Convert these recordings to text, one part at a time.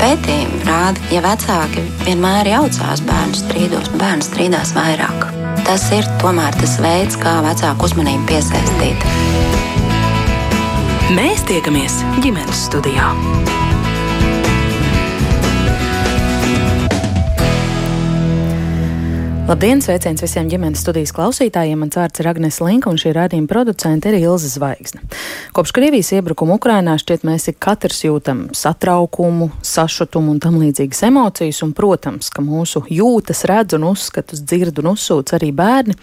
Pētījumi rāda, ja vecāki vienmēr jaucās bērnu strīdos, bērns strīdās vairāk. Tas ir tomēr tas veids, kā vecāku uzmanību piesaistīt. Mēs tiekamies ģimenes studijā. Labdien, sveiciens visiem ģimenes studijas klausītājiem. Mans vārds ir Agnēs Linka, un šī rādījuma producente ir Ilza Zvaigzne. Kopš Krievijas iebrukuma Ukrainā šķiet mēs ik katrs jūtam satraukumu, sašutumu un tam līdzīgas emocijas, un, protams, ka mūsu jūtas, redz un uzskatus dzird un uzsūc arī bērni.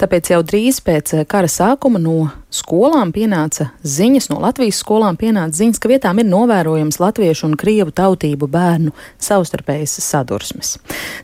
Tāpēc jau drīz pēc kara sākuma no skolām pienāca ziņas, no Latvijas skolām pienāca ziņas, ka vietām ir novērojams latviešu un krievu tautību bērnu savstarpējas sadursmes.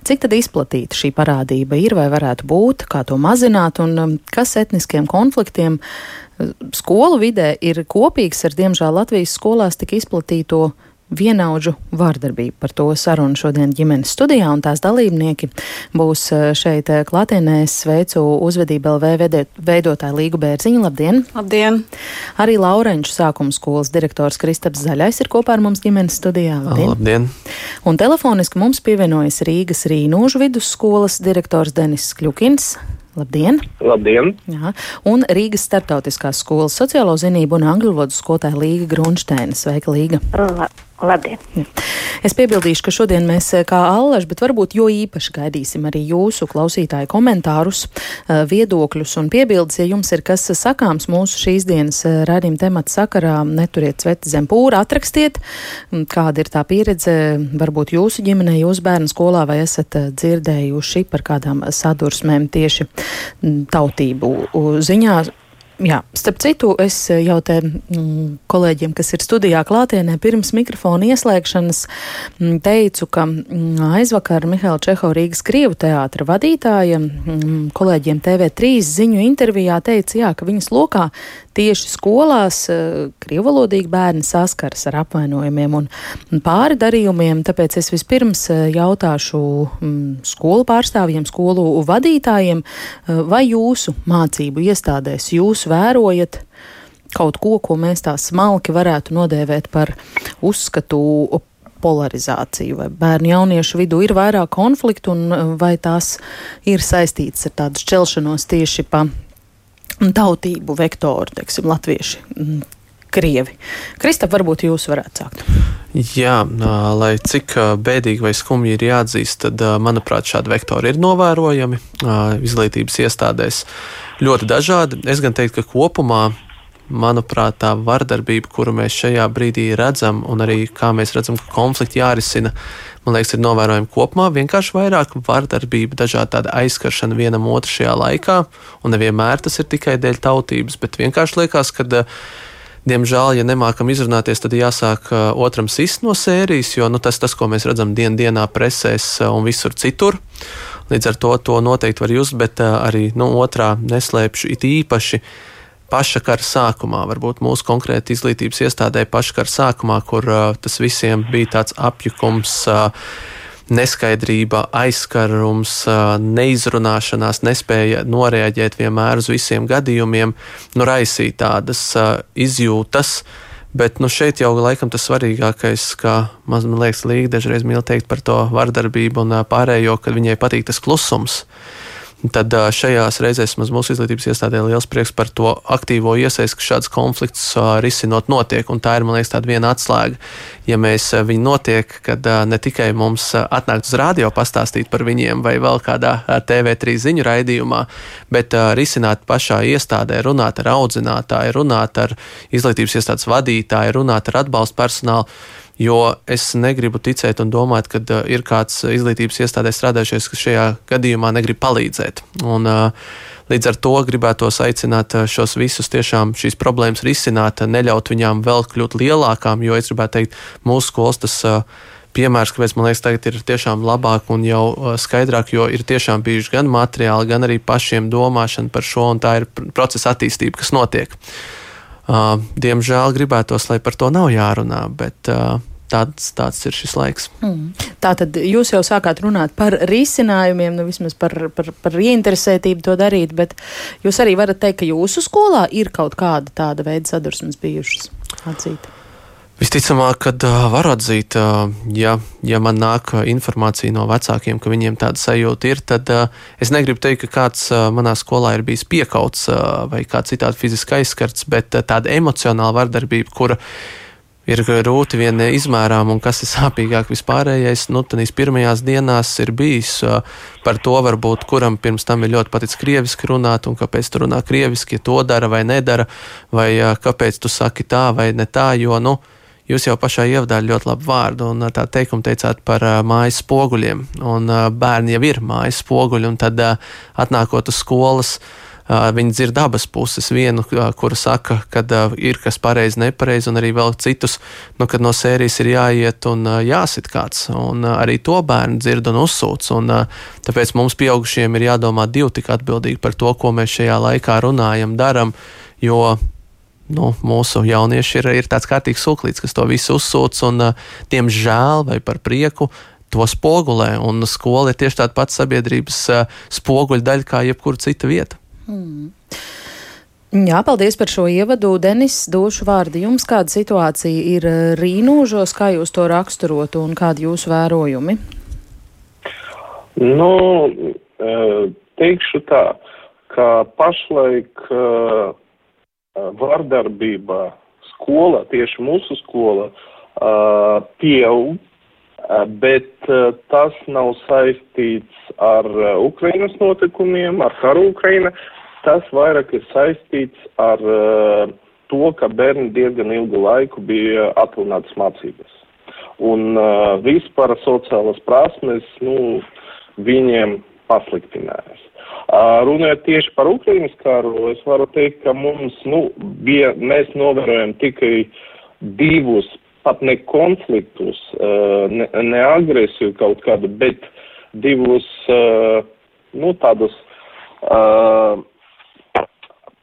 Cik tad izplatīta šī parādība? Parādība ir vai varētu būt, kā to mazināt un um, kas etniskiem konfliktiem uh, skolu vidē ir kopīgs ar, diemžēl, Latvijas skolās tik izplatīto vienaudžu vārdarbību. Par to sarunu šodien ģimenes studijā, un tās dalībnieki būs uh, šeit uh, klātienē. Sveicu uzvedību LV veidotāju Līgu Bērziņu. Labdien! Labdien! Arī Laurenču sākuma skolas direktors Kristaps Zaļais ir kopā ar mums ģimenes studijā. Labdien! Labdien. Un telefoniski mums pievienojas Rīgas Rīnožu vidusskolas direktors Denis Kļukins. Labdien! Labdien! Jā. Un Rīgas starptautiskās skolas sociālo zinību un angļu valodu skolotāja Līga Grunšteina. Sveika, Līga! La Labdien! Es piebildīšu, ka šodien mēs eh, kā allaž, bet varbūt jo īpaši gaidīsim arī jūsu klausītāju komentārus, eh, viedokļus un piebildes. Ja jums ir kas sakāms mūsu šīs dienas eh, rādījuma temata sakarā, neturiet sveti zem pūra, atrakstiet, kāda ir tā pieredze varbūt jūsu ģimenē, jūsu bērnu skolā, vai esat dzirdējuši par kādām sadursmēm tieši tautību ziņā Jā, starp citu, es jau te mm, kolēģiem, kas ir studijā klātienē, pirms mikrofona ieslēgšanas mm, teicu, ka mm, aizvakar Mihaila Čeho Rīgas Krievu teātra vadītāja kolēģiem TV3 ziņu intervijā teica, jā, ka viņas lokā tieši skolās eh, krievalodīgi bērni saskaras ar apvainojumiem un pāri darījumiem, tāpēc es vispirms eh, jautāšu mm, skolu pārstāvjiem, skolu vadītājiem, eh, vai jūsu mācību iestādēs jūs vērojat kaut ko, ko mēs tā smalki varētu nodēvēt par uzskatu polarizāciju, vai bērnu jauniešu vidū ir vairāk konfliktu, un vai tās ir saistītas ar tādu šķelšanos tieši pa tautību vektoru, teiksim, latvieši, krievi. Kristap, varbūt jūs varētu sākt. Jā, lai cik bēdīgi vai skumji ir jāatzīst, tad, manuprāt, šādi vektori ir novērojami izglītības iestādēs ļoti dažādi. Es gan teiktu, ka kopumā manuprāt, tā vardarbība, kuru mēs šajā brīdī redzam, un arī kā mēs redzam, ka konflikti jārisina, man liekas, ir novērojama kopumā. Vienkārši vairāk vardarbība, dažādi tāda aizskaršana vienam otru šajā laikā, un nevienmēr tas ir tikai dēļ tautības, bet vienkārši liekas, ka. Diemžēl, ja nemākam izrunāties, tad jāsāk otram sist no sērijas, jo nu, tas, tas, ko mēs redzam dien dienā presēs un visur citur. Līdz ar to to noteikti var just, bet arī nu, otrā neslēpšu it īpaši paša kara sākumā, varbūt mūsu konkrēti izglītības iestādē paša kara sākumā, kur uh, tas visiem bija tāds apjukums. Uh, neskaidrība, aizskarums, neizrunāšanās, nespēja noreaģēt vienmēr uz visiem gadījumiem, nu, raisīja tādas izjūtas. Bet nu, šeit jau laikam tas svarīgākais, kā man liekas, Līga dažreiz mīl teikt par to vardarbību un pārējo, kad viņai patīk tas klusums. Uh, Tad šajās reizēs mūsu izglītības iestādē ir liels prieks par to aktīvo iesaistu, ka šāds konflikts risinot notiek. Un tā ir, man liekas, tāda viena atslēga. Ja mēs viņi notiek, kad ne tikai mums atnākt uz rādio pastāstīt par viņiem vai vēl kādā TV3 ziņu raidījumā, bet risināt pašā iestādē, runāt ar audzinātāju, runāt ar izglītības iestādes vadītāju, runāt ar atbalstu personālu Jo es negribu ticēt un domāt, ka uh, ir kāds izglītības iestādē strādājušais, kas šajā gadījumā negrib palīdzēt. Un, uh, līdz ar to gribētos aicināt šos visus tiešām šīs problēmas risināt, neļaut viņām vēl kļūt lielākām, jo es gribētu teikt, mūsu skolas tas. Uh, piemērs, kāpēc man liekas, tagad ir tiešām labāk un jau skaidrāk, jo ir tiešām bijuši gan materiāli, gan arī pašiem domāšana par šo, un tā ir procesa attīstība, kas notiek. Uh, diemžēl gribētos, lai par to nav jārunā, bet uh, tāds, tāds ir šis laiks. Mm. Tā tad jūs jau sākāt runāt par risinājumiem, nu vismaz par, par, par ieinteresētību to darīt, bet jūs arī varat teikt, ka jūsu skolā ir kaut kāda tāda veida sadursmes bijušas atzīt. Visticamāk, kad uh, var atzīt, uh, ja, ja man nāk informācija no vecākiem, ka viņiem tāda sajūta ir, tad uh, es negribu teikt, ka kāds uh, manā skolā ir bijis piekauts uh, vai kā citādi fiziski aizskarts, bet uh, tāda emocionāla vardarbība, kura ir grūti vien izmērām, un kas ir sāpīgāk vispārējais, nu, tādīs pirmajās dienās ir bijis par to, varbūt, kuram pirms tam ir ļoti paticis krieviski runāt, un kāpēc tu runā krieviski, ja to dara vai nedara, vai kāpēc tu saki tā vai ne tā, jo, nu, Jūs jau pašā ievadā ļoti labu vārdu un tā teikumu teicāt par mājas spoguļiem. Un, bērni jau ir mājas spoguļi, un tad atnākot uz skolas, viņi dzird abas puses. Vienu, kura saka, ka ir kas pareizi, nepareizi, un arī vēl citus, nu, kad no sērijas ir jāiet un jāsit kāds. Un arī to bērni dzird un uzsūc. Un, tāpēc mums, pieaugušiem, ir jādomā divi tik atbildīgi par to, ko mēs šajā laikā runājam, darām. Jo nu, mūsu jaunieši ir, ir tāds kārtīgs sūklīts, kas to visu uzsūc un, diemžēl, vai par prieku. To spogulē, un skola ir tieši tāda pati sabiedrības spoguļa daļa kā jebkura cita vieta. Mm. Jā, paldies par šo ievadu. Denis, došu vārdu jums. Kāda situācija ir rīnožos, kā jūs to raksturotu un kādi jūsu vērojumi? Nu, teikšu tā, ka pašlaik vardarbība skola, tieši mūsu skola, pieaug, bet tas nav saistīts ar Ukrainas notikumiem, ar karu Ukraina. Tas vairāk ir saistīts ar to, ka bērni diezgan ilgu laiku bija atrunātas mācības. Un vispār sociālas prasmes, nu, viņiem pasliktinājās. Runājot tieši par Ukrainas karu, es varu teikt, ka mums, nu, bija, mēs novērojam tikai divus, pat ne konfliktus, ne, ne agresiju kaut kādu, bet divus, nu, tādus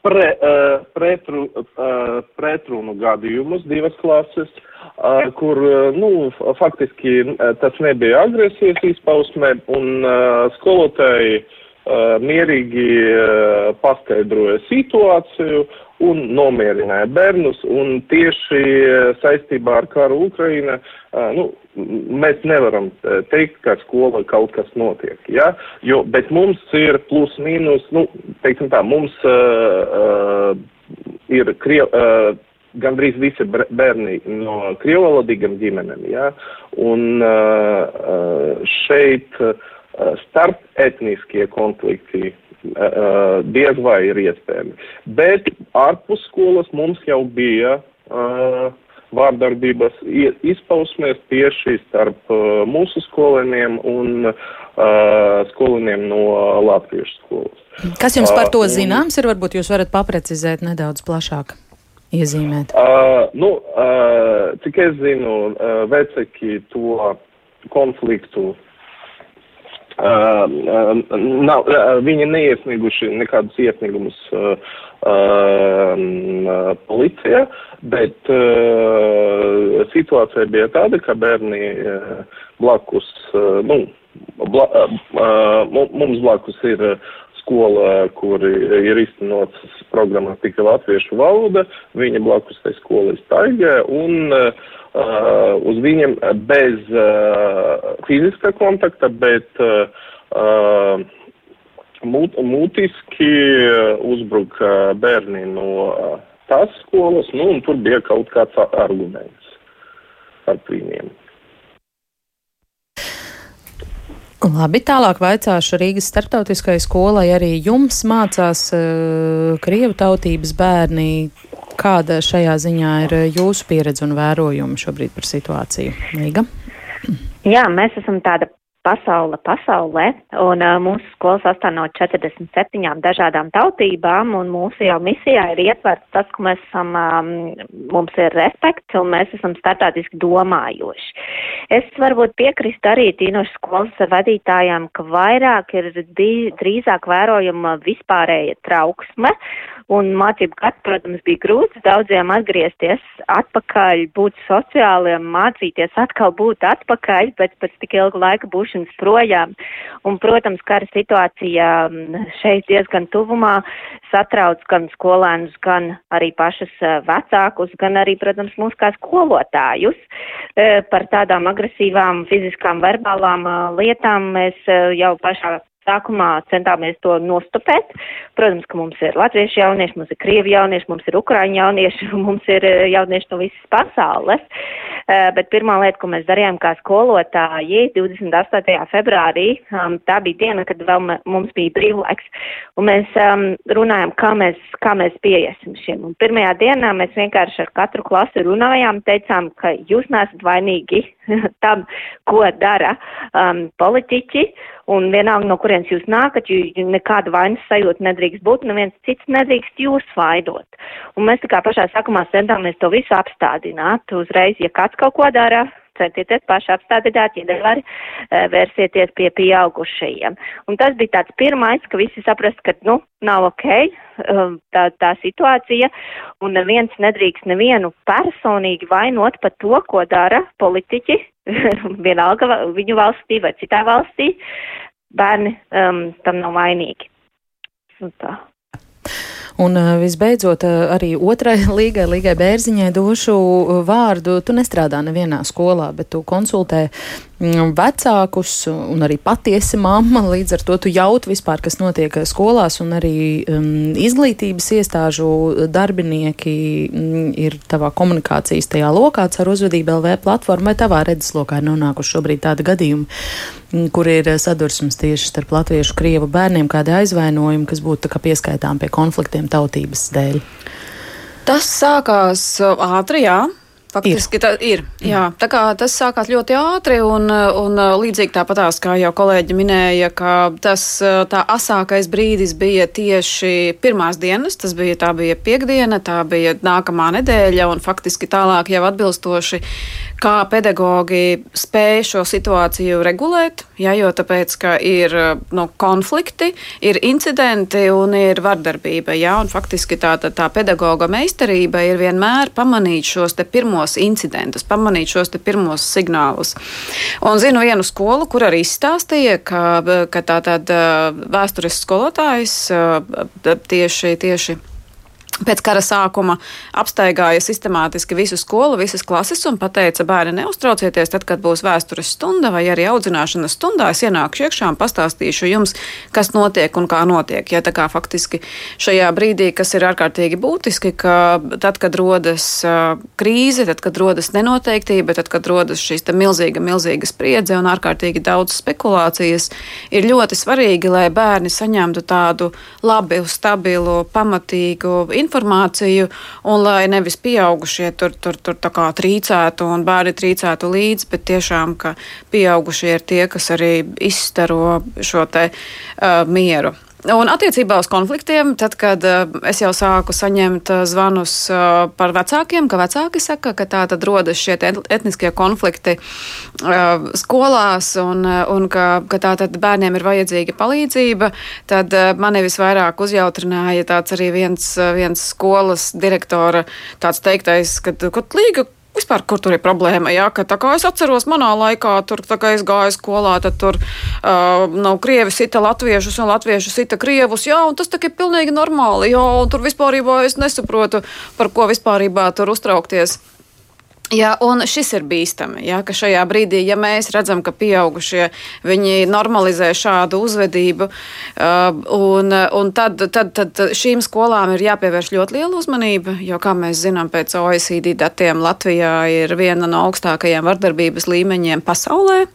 pre, pretru, pretrunu gadījumus, divas klases, kur, nu, faktiski tas nebija agresijas izpausmē, un skolotāji Uh, mierīgi uh, paskaidroja situāciju un nomierināja bērnus. Un tieši uh, saistībā ar karu Ukraina, nu, mēs nevaram teikt, ka skolā kaut kas notiek. Ja? Jo, bet mums ir plus mīnus, nu, teiksim tā, mums uh, ir Kriev, uh, gandrīz visi bērni no krievalodīgiem ģimenēm. Ja? Un uh, šeit. Uh, Eh, starp etniskie konflikti uh, diez vai ir iespējami. Bet ārpus skolas mums jau bija uh, vārdarbības izpausmēs tieši starp uh, mūsu skolēniem un uh, skolēniem no Latviešu skolas. Kas jums par to zināms ir? Varbūt jūs varat paprecizēt nedaudz plašāk. Iezīmēt. Uh, nu, uh, cik es zinu, uh, vecāki to konfliktu Uh, uh, nav, uh, viņi neiesnieguši nekādus iesniegumus policijā, bet situācija bija tāda, ka bērni blakus, nu, bla, mums blakus ir skola, kur ir iztenots programmas tikai latviešu valoda, viņa blakus tai skolai staigē un uh, uh, uz viņiem bez uh, fiziska kontakta, bet uh, uh, mut, mutiski uzbruka bērni no uh, tās skolas, nu, un tur bija kaut kāds arguments ar viņiem. Labi, tālāk vaicāšu Rīgas starptautiskai skolai. Arī jums mācās uh, krievu tautības bērni. Kāda šajā ziņā ir eh, jūsu pieredze un vērojumi šobrīd par situāciju? Līga? Jā, mēs esam tāda pasaule pasaulē, un uh, mūsu skola sastāv no 47 dažādām tautībām, un mūsu jau misijā ir ietverts tas, ka mēs esam, um, mums ir respekts, un mēs esam startautiski domājoši. Es varbūt piekrist arī tīnošu skolas vadītājām, ka vairāk ir drīzāk vērojama vispārēja trauksme un mācību gads, protams, bija grūts daudziem atgriezties atpakaļ, būt sociāliem, mācīties atkal būt atpakaļ pēc, pēc tik ilga laika būšanas projām. Un, protams, kara situācija mm, šeit diezgan tuvumā satrauc gan skolēnus, gan arī pašas eh, vecākus, gan arī, protams, mūs kā skolotājus. Eh, par tādām agresīvām fiziskām, verbālām eh, lietām mēs jau pašā Sākumā centāmies to nostopēt. Protams, ka mums ir latviešu jaunieši, mums ir krievi jaunieši, mums ir ukraiņu jaunieši, mums ir eh, jaunieši no visas pasaules. Eh, bet pirmā lieta, ko mēs darījām kā skolotāji 28. februārī, um, tā bija diena, kad vēl mums bija brīvlaiks. Un mēs um, runājām, kā mēs, kā mēs pieiesim šiem. Un pirmajā dienā mēs vienkārši ar katru klasi runājām, teicām, ka jūs nesat vainīgi tam, ko dara um, politiķi. Un vienalga, no kurienes jūs nākat, jo nekāda vainas sajūta nedrīkst būt, neviens cits nedrīkst jūs vaidot. Un mēs tā kā pašā sākumā centāmies to visu apstādināt. Uzreiz, ja kāds kaut ko dara, centieties paši apstādināt, ja nevar, e, vērsieties pie pieaugušajiem. Un tas bija tāds pirmais, ka visi saprast, ka, nu, nav ok e, tā, tā situācija, un neviens nedrīkst nevienu personīgi vainot par to, ko dara politiķi, vienalga viņu valstī vai citā valstī, bērni um, tam nav vainīgi. Un tā. Un uh, visbeidzot, uh, arī otrai līgai, līgai bērziņai došu uh, vārdu. Tu nestrādā nevienā skolā, bet tu konsultē Mm, vecākus un arī patiesi mamma. Līdz ar to tu jauti vispār, kas notiek skolās, un arī um, izglītības iestāžu darbinieki um, ir tavā komunikācijas tajā lokā ar uzvedību LV platformu vai tavā redzeslokā ir nonākuši šobrīd tādi gadījumi, um, kur ir sadursmes tieši starp latviešu, krievu bērniem, kādi aizvainojumi, kas būtu pieskaitām pie konfliktiem tautības dēļ. Tas sākās ātri, jā. Faktiski ir. tā ir. Jā, tā kā tas sākās ļoti ātri, un, un līdzīgi tāpatās, kā jau kolēģi minēja, ka tas tā asākais brīdis bija tieši pirmās dienas, tas bija, tā bija piekdiena, tā bija nākamā nedēļa, un faktiski tālāk jau atbilstoši kā pedagogi spēj šo situāciju regulēt, ja, jo tāpēc, ka ir no, konflikti, ir incidenti un ir vardarbība. Ja, un faktiski tā, tā, tā pedagoga meistarība ir vienmēr pamanīt šos pirmos incidentus, pamanīt šos pirmos signālus. Un zinu vienu skolu, kur arī izstāstīja, ka, ka tā tad vēstures skolotājs tieši, tieši Pēc kara sākuma apstaigāja sistemātiski visu skolu, visas klases un teica, bērni, neuztraucieties, tad, kad būs vēstures stunda vai arī audzināšanas stundā, es ienākšu iekšā un pastāstīšu jums, kas notiek un kā notiek. Ja, tā kā faktiski šajā brīdī, kas ir ārkārtīgi būtiski, ka tad, kad rodas krīze, tad, kad rodas nenoteiktība, tad, kad rodas šīs milzīga, milzīga spriedze un ārkārtīgi daudz spekulācijas, ir ļoti svarīgi, lai bērni saņemtu tādu labi, stabilu, pamatīgu informāciju un lai nevis pieaugušie tur, tur, tur trīcētu un bērni trīcētu līdzi, bet tiešām, ka pieaugušie ir tie, kas arī izstaro šo te uh, mieru. Un attiecībā uz konfliktiem, tad, kad uh, es jau sāku saņemt uh, zvanus uh, par vecākiem, ka vecāki saka, ka tā tad rodas šie etniskie konflikti skolās un, un ka, ka tā tad bērniem ir vajadzīga palīdzība, tad mani visvairāk uzjautrināja tāds arī viens, viens skolas direktora tāds teiktais, ka, ka līga Vispār, kur tur ir problēma? Jā, ka tā kā es atceros, manā laikā, tur, kā es gāju skolā, tad tur uh, nav krievi sita latviešus un latvieši sita krievus. Jā, un tas tā ir pilnīgi normāli. Jā, un tur vispārībā es nesaprotu, par ko vispārībā tur uztraukties. Jā, un šis ir bīstami, jā, ka šajā brīdī, ja mēs redzam, ka pieaugušie viņi normalizē šādu uzvedību, un, un tad, tad, tad šīm skolām ir jāpievērš ļoti liela uzmanība, jo, kā mēs zinām, pēc OECD datiem Latvijā ir viena no augstākajiem vardarbības līmeņiem pasaulē.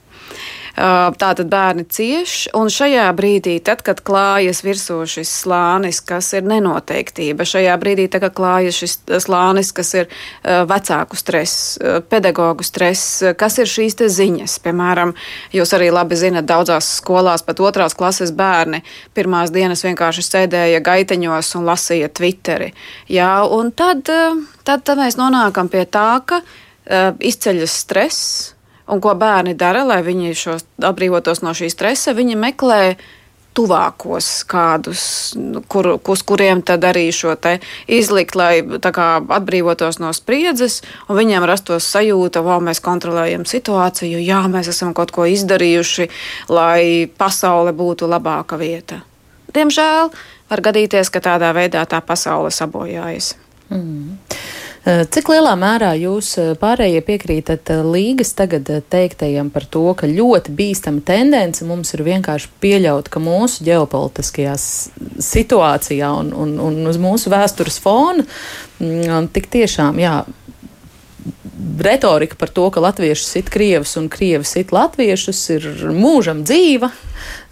Tātad bērni cieš, un šajā brīdī, tad, kad klājas virsū šis slānis, kas ir nenoteiktība, šajā brīdī, tad, kad klājas šis slānis, kas ir vecāku stress, pedagoģu stress, kas ir šīs ziņas. Piemēram, jūs arī labi zinat, daudzās skolās pat otrās klases bērni pirmās dienas vienkārši sēdēja gaiteņos un lasīja Twitteri. Jā, un tad, tad, tad mēs nonākam pie tā, ka uh, izceļas stress Un ko bērni dara, lai viņi šos atbrīvotos no šī stresa? Viņi meklē tuvākos kādus, kur, uz kuriem tad arī šo te izlikt, lai kā, atbrīvotos no spriedzes, un viņiem rastos sajūta, ka mēs kontrolējam situāciju, jā, mēs esam kaut ko izdarījuši, lai pasaule būtu labāka vieta. Diemžēl var gadīties, ka tādā veidā tā pasaule sabojājas. Mm. Eh, cik lielā mērā jūs eh, pārējie piekrītat eh, līgas tagad teiktajam par to, ka ļoti bīstama tendence mums ir vienkārši pieļaut, ka mūsu ģeopolitiskajā situācijā un, un, un uz mūsu vēstures fona mm, tik tiešām, jā, retorika par to, ka latvieši sit krievus un krievi sit latviešus, ir mūžam dzīva.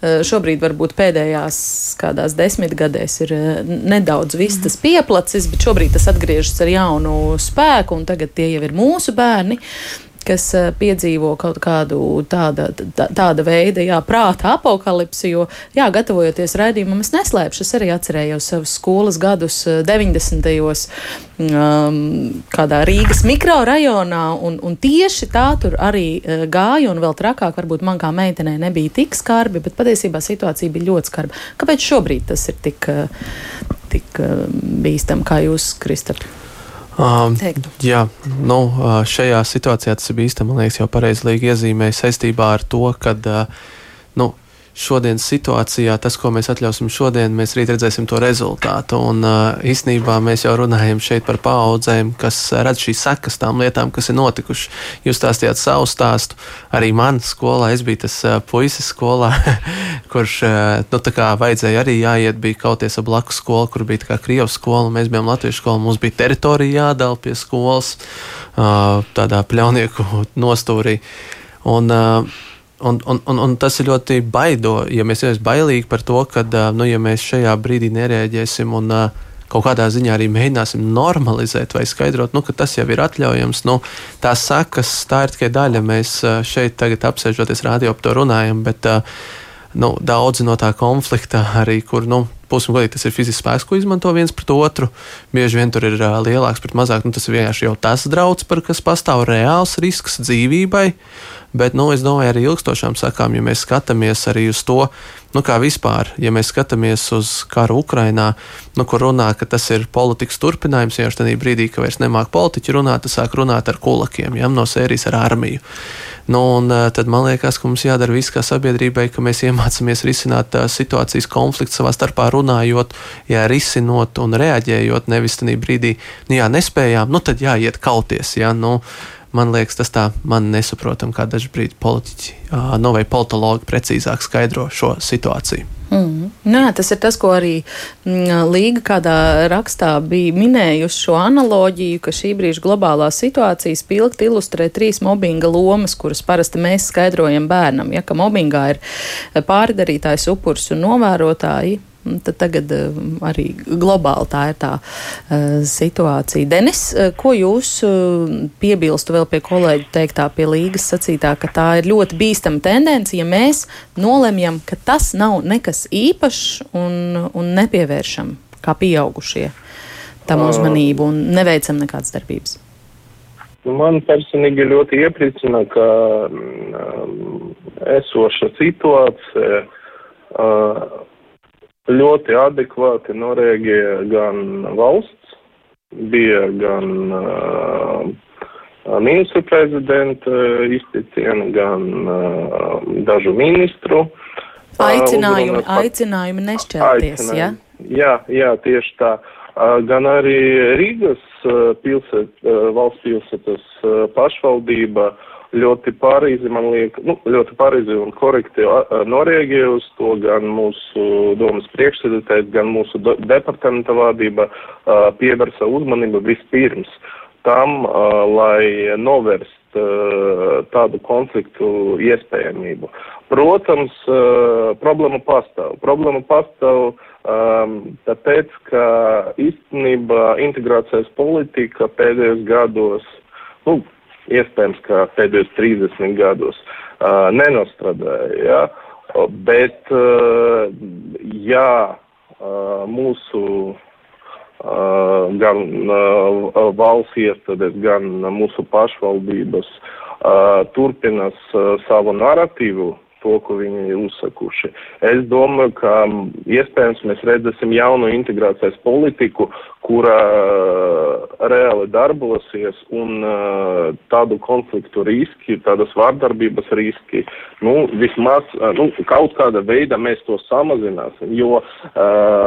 Eh, šobrīd varbūt pēdējās kādās desmitgadēs ir eh, nedaudz viss tas pieplacis, bet šobrīd tas atgriežas ar jaunu spēku, un tagad tie jau ir mūsu bērni kas eh, piedzīvo kaut kādu tāda, tā, tāda veida jā, prāta apakalipsi. Jo, jā, gatavojoties raidījumam, es neslēpšu, es arī atcerējos savus skolas gadus 90. gados um, kādā Rīgas mikrorajonā, un, un tieši tā tur arī uh, gāja, un vēl trakāk varbūt man kā meitenei nebija tik skarbi, bet patiesībā situācija bija ļoti skarba. Kāpēc šobrīd tas ir tik, tik uh, bīstam, kā jūs, Kristap? Um, Teiktu. jā, nu, šajā situācijā tas ir bīstami. Man liekas, jau pareizi iezīmēja saistībā ar to, ka uh, nu, šodienas situācijā, tas, ko mēs atļausim šodien, mēs rīt redzēsim to rezultātu. Un uh, īsnībā mēs jau runājam šeit par paudzēm, kas redz šīs sekas tām lietām, kas ir notikušas. Jūs stāstījāt savu stāstu. Arī man skolā, es biju tas uh, puisis skolā, kurš, uh, nu, tā kā vajadzēja arī jāiet, bija kauties ar blakus skolu, kur bija kā Krievijas skola, mēs bijām Latviešu skola, mums bija teritorija jādala pie skolas, uh, tādā pļaunieku nostūrī. Un, uh, Un, un, un, un tas ir ļoti baido, ja mēs esam bailīgi par to, ka, nu, ja mēs šajā brīdī nereaģēsim un kaut kādā ziņā arī mēģināsim normalizēt vai skaidrot, nu, ka tas jau ir atļaujams. Nu, tās sakas, tā ir tikai daļa. Mēs šeit tagad apsēžoties rādio par to runājam, bet nu, daudzi no tā konflikta arī, kur, nu, būsim godīgi, tas ir fizisks spēks, ko izmanto viens pret otru. Bieži vien tur ir uh, lielāks pret mazāk. Nu, tas ir vienkārši jau tas draudz, par kas pastāv reāls risks dzīvībai. Bet nu, es domāju, arī ilgstošām sakām, ja mēs skatāmies arī uz to, nu, kā vispār, ja mēs skatāmies uz karu Ukrajinā, nu, kur runā, ka tas ir politikas turpinājums, jau tajā brīdī, ka vairs nemāk politiķi runāt, tas sāk runāt ar kulakiem, ja, no sērijas ar armiju. Nu, un, uh, tad man liekas, ka mums jādara viss kā sabiedrībai, ka mēs iemācāmies risināt uh, situācijas konfliktu savā starpā runājot, jā, risinot un reaģējot. Nevis tajā brīdī, nu, jā, nespējām, nu, tad jāiet kauties. Jā, nu, Man liekas, tas tā man nesaprotam, kā daži brīdi politiķi uh, no vai politologi precīzāk skaidro šo situāciju. Mm. Nē, tas ir tas, ko arī mm, Līga kādā rakstā bija minējusi šo analoģiju, ka šī brīža globālā situācija spilgti ilustrē trīs mobbinga lomas, kuras parasti mēs skaidrojam bērnam. Ja, ka mobbingā ir pārdarītājs, upurs un novērotāji, Tad tagad eh, arī globāli tā ir tā uh, situācija. Denis, uh, ko jūs piebilstu vēl pie kolēģa teiktā, pie līgas sacītā, ka tā ir ļoti bīstama tendence, ja mēs nolemjam, ka tas nav nekas īpašs un, un nepievēršam kā pieaugušie tam uzmanību un neveicam nekādas darbības. Man personīgi ļoti iepriecina, ka um, esoša situācija uh, ļoti adekvāti norēģēja gan valsts, bija gan uh, ministru prezidenta izteicieni, gan uh, dažu ministru. Aicinājumi, uh, aicinājumi nešķelties, ja? Jā, jā, tieši tā. Gan arī Rīgas pilsēt, valsts pilsētas pašvaldība uh, ļoti pareizi, man liekas, nu, ļoti pareizi un korekti norēģēja uz to gan mūsu domas priekšsēdētājs, gan mūsu departamenta vadība pievērsa uzmanību vispirms tam, lai novērst tādu konfliktu iespējamību. Protams, problēma pastāv. Problēma pastāv tāpēc, ka īstenībā integrācijas politika pēdējos gados, nu, iespējams, ka pēdējos 30 gados uh, nenostrādāja. Ja? Bet, uh, jā, uh, mūsu uh, gan uh, valsts iestādes, gan mūsu pašvaldības turpinās savu narratīvu to, ko viņi ir uzsakuši. Es domāju, ka iespējams mēs redzēsim jaunu integrācijas politiku, kura uh, reāli darbosies un uh, tādu konfliktu riski, tādas vārdarbības riski, nu, vismaz, uh, nu, kaut kāda veida mēs to samazināsim, jo,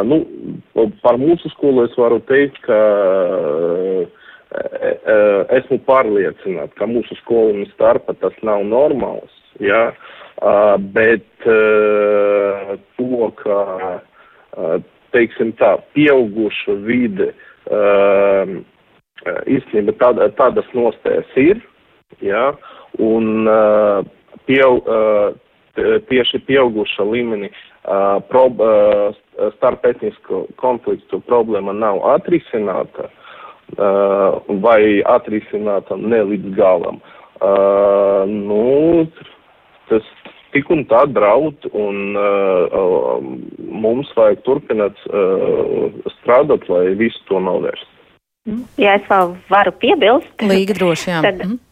nu, par mūsu skolu es varu teikt, ka esmu pārliecināts, ka mūsu skolēnu starpā tas nav normāls. Ja? Uh, bet uh, to, ka, uh, teiksim tā, pieauguša vide, uh, īstenībā tāda, tādas nostājas ir, ja, un uh, pieaug, uh, tieši pieauguša līmenī uh, prob, uh, starp etnisko konfliktu problēma nav atrisināta uh, vai atrisināta ne līdz galam. Uh, nu, tas tik un tā draud, un uh, mums vajag turpināt uh, strādāt, lai visu to novērst. Ja es vēl varu piebilst, Līga droši, jā. tad mm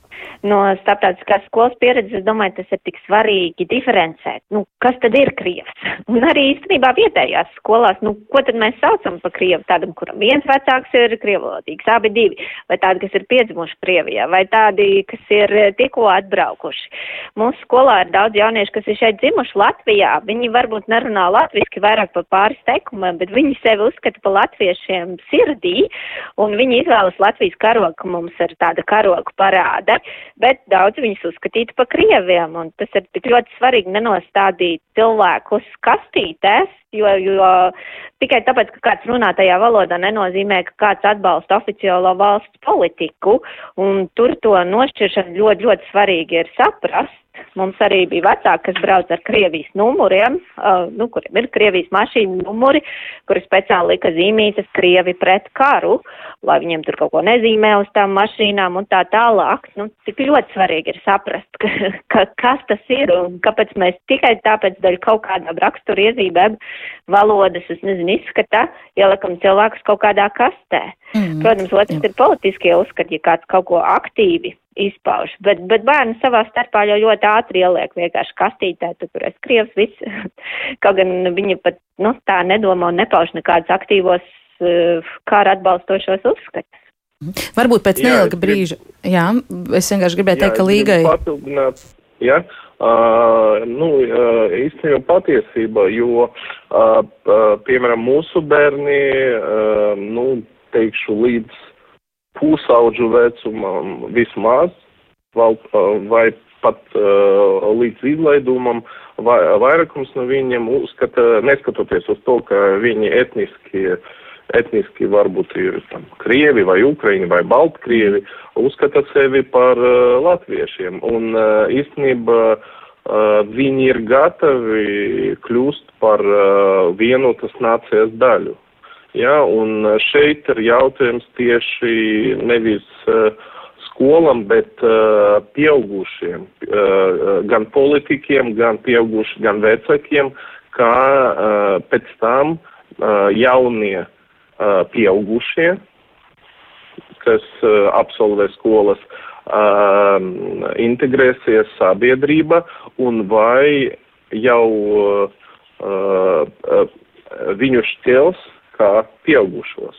no starptautiskās skolas pieredzes, es domāju, tas ir tik svarīgi diferencēt, nu, kas tad ir krievs. Un arī īstenībā vietējās skolās, nu, ko tad mēs saucam par krievu? Tādam, kuram viens vecāks ir krievalodīgs, abi divi, vai tādi, kas ir piedzimuši Krievijā, vai tādi, kas ir tikko atbraukuši. Mūsu skolā ir daudz jauniešu, kas ir šeit dzimuši Latvijā. Viņi varbūt nerunā latviski vairāk par pāris teikumiem, bet viņi sevi uzskata par latviešiem sirdī, un viņi izvēlas Latvijas karogu, ka mums ir tāda karoga parāda bet daudz viņus uzskatītu par krieviem, un tas ir tik ļoti svarīgi nenostādīt cilvēkus kastītēs, jo, jo tikai tāpēc, ka kāds runā tajā valodā, nenozīmē, ka kāds atbalsta oficiālo valsts politiku, un tur to nošķiršanu ļoti, ļoti svarīgi ir saprast, Mums arī bija vecāki, kas brauc ar Krievijas numuriem, uh, nu, kuriem ir Krievijas mašīnu numuri, kuri speciāli lika zīmītas Krievi pret karu, lai viņiem tur kaut ko nezīmē uz tām mašīnām un tā tālāk. Nu, tik ļoti svarīgi ir saprast, ka, ka, kas tas ir un kāpēc mēs tikai tāpēc daļ kaut kādām rakstura iezīmēm valodas, es nezinu, izskata, ieliekam cilvēkus kaut kādā kastē. Mm. Protams, otrs ir politiskie uzskati, ja kāds kaut ko aktīvi izpauž. Bet, bet bērni savā starpā jau ļoti ātri ieliek vienkārši kastītē, tu tur esi krievs, viss. Kaut gan viņi pat, nu, tā nedomā un nepauž nekādus aktīvos uh, kāra atbalstošos uzskatus. Varbūt pēc jā, neilga brīža. Jā, es vienkārši gribēju jā, teikt, ka līgai. Jā, uh, nu, uh, īstenībā patiesība, jo, uh, uh, piemēram, mūsu bērni, uh, nu, teikšu, līdz pusauģu vecumam vismaz, vai pat uh, līdz izlaidumam, vai, vairākums no viņiem uzskata, neskatoties uz to, ka viņi etniski, etniski varbūt ir tam krievi vai ukraini vai baltkrievi, uzskata sevi par uh, latviešiem. Un uh, īstenībā uh, viņi ir gatavi kļūst par uh, vienotas nācijas daļu. Ja, un šeit ir jautājums tieši nevis uh, skolam, bet uh, pieaugušiem, uh, gan politikiem, gan pieaugušiem, gan vecākiem, kā uh, pēc tam uh, jaunie uh, pieaugušie, kas absolvē skolas, integrēsies sabiedrība un vai jau viņu šķels kā pieaugušos.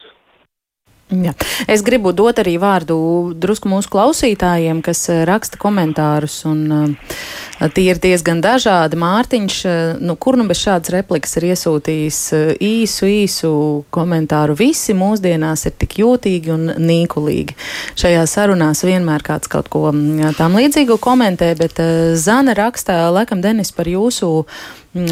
Jā. Es gribu dot arī vārdu drusku mūsu klausītājiem, kas eh, raksta komentārus, un uh, tie ir diezgan dažādi. Mārtiņš, uh, nu, kur nu bez šādas replikas ir iesūtījis īsu, īsu komentāru. Visi mūsdienās ir tik jūtīgi un nīkulīgi. Šajā sarunās vienmēr kāds kaut ko mm, tam līdzīgu komentē, bet Zana rakstā, laikam, Denis, par jūsu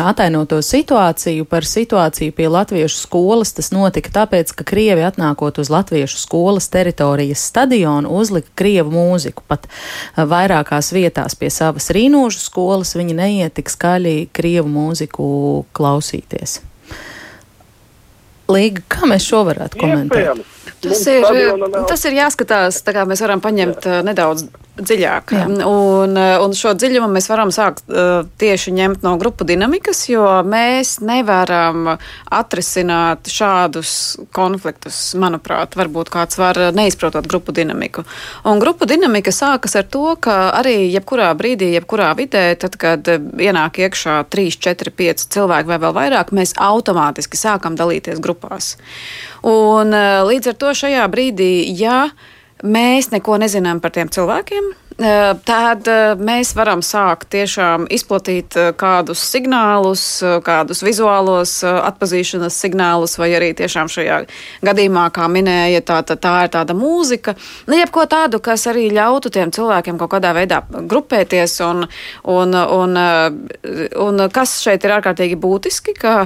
atainoto situāciju par situāciju pie latviešu skolas. Tas notika tāpēc, ka Krievi atnākot uz latviešu skolas teritorijas stadionu uzlika Krievu mūziku. Pat vairākās vietās pie savas rīnožu skolas viņi neiet tik skaļi Krievu mūziku klausīties. Līga, kā mēs šo varētu komentēt? Tas ir, tas ir jāskatās, tā kā mēs varam paņemt Jā. nedaudz dziļāk. Jā. Un, un šo dziļumu mēs varam sākt uh, tieši ņemt no grupu dinamikas, jo mēs nevaram atrisināt šādus konfliktus, manuprāt, varbūt kāds var neizprotot grupu dinamiku. Un grupu dinamika sākas ar to, ka arī jebkurā brīdī, jebkurā vidē, tad, kad ienāk iekšā 3, 4, 5 cilvēki vai vēl vairāk, mēs automātiski sākam dalīties grupās. Un uh, līdz ar to šajā brīdī, ja mēs neko nezinām par tiem cilvēkiem, eh, tad eh, mēs varam sākt tiešām izplatīt eh, kādus signālus, kādus vizuālos atpazīšanas signālus, vai arī tiešām šajā gadījumā, kā minēja, tā, tā, tā ir tāda mūzika. Nu, jebko tādu, kas arī ļautu tiem cilvēkiem kaut kādā veidā grupēties, un, un, un, un kas šeit ir ārkārtīgi būtiski, ka,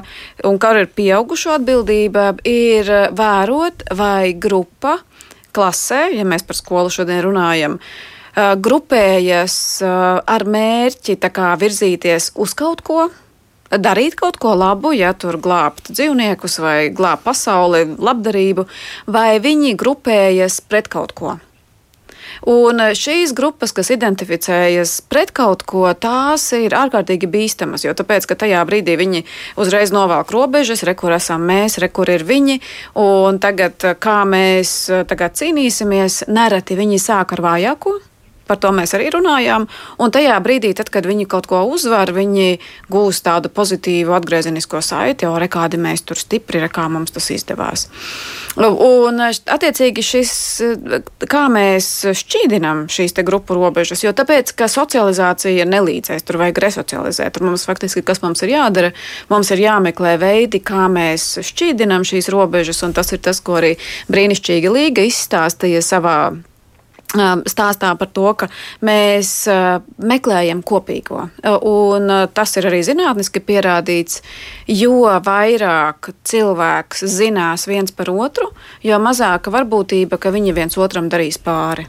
un kā ir pieaugušo atbildība, ir vērot, vai grupa klasē, ja mēs par skolu šodien runājam, grupējas ar mērķi kā, virzīties uz kaut ko. Darīt kaut ko labu, ja tur glābt dzīvniekus vai glābt pasauli, labdarību, vai viņi grupējas pret kaut ko. Un eh, šīs grupas, kas identificējas pret kaut ko, tās ir ārkārtīgi bīstamas, jo tāpēc, ka tajā brīdī viņi uzreiz novelk robežas, re, kur esam mēs, re, kur ir viņi, un tagad, eh, kā mēs eh, tagad cīnīsimies, nereti viņi sāk ar vājāko par to mēs arī runājām. Un tajā brīdī, tad, kad viņi kaut ko uzvar, viņi gūs tādu pozitīvu atgriezenisko saiti, jo rekādi mēs tur stipri, rekā mums tas izdevās. Un, attiecīgi, šis, kā mēs šķīdinām šīs grupu robežas, jo tāpēc, ka socializācija nelīdzēs, tur vajag resocializēt. Tur mums faktiski, kas mums ir jādara, mums ir jāmeklē veidi, kā mēs šķīdinām šīs robežas, un tas ir tas, ko arī brīnišķīgi Līga izstāstīja savā stāstā par to, ka mēs meklējam kopīgo. Un tas ir arī zinātniski pierādīts, jo vairāk cilvēks zinās viens par otru, jo mazāka varbūtība, ka viņi viens otram darīs pāri.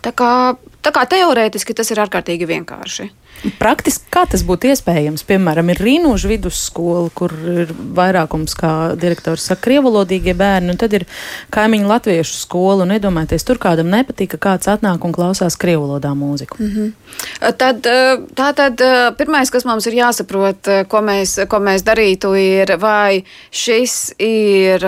Tā kā, tā kā teorētiski tas ir ārkārtīgi vienkārši. Praktiski kā tas būtu iespējams? Piemēram, ir Rīnuža vidusskola, kur ir vairākums, kā direktors saka, krievalodīgie bērni, un tad ir kaimiņu latviešu skola, un iedomājieties, tur kādam nepatīk, ka kāds atnāk un klausās krievalodā mūziku. Mm -hmm. Tad, tā tad pirmais, kas mums ir jāsaprot, ko mēs, ko mēs darītu, ir, vai šis ir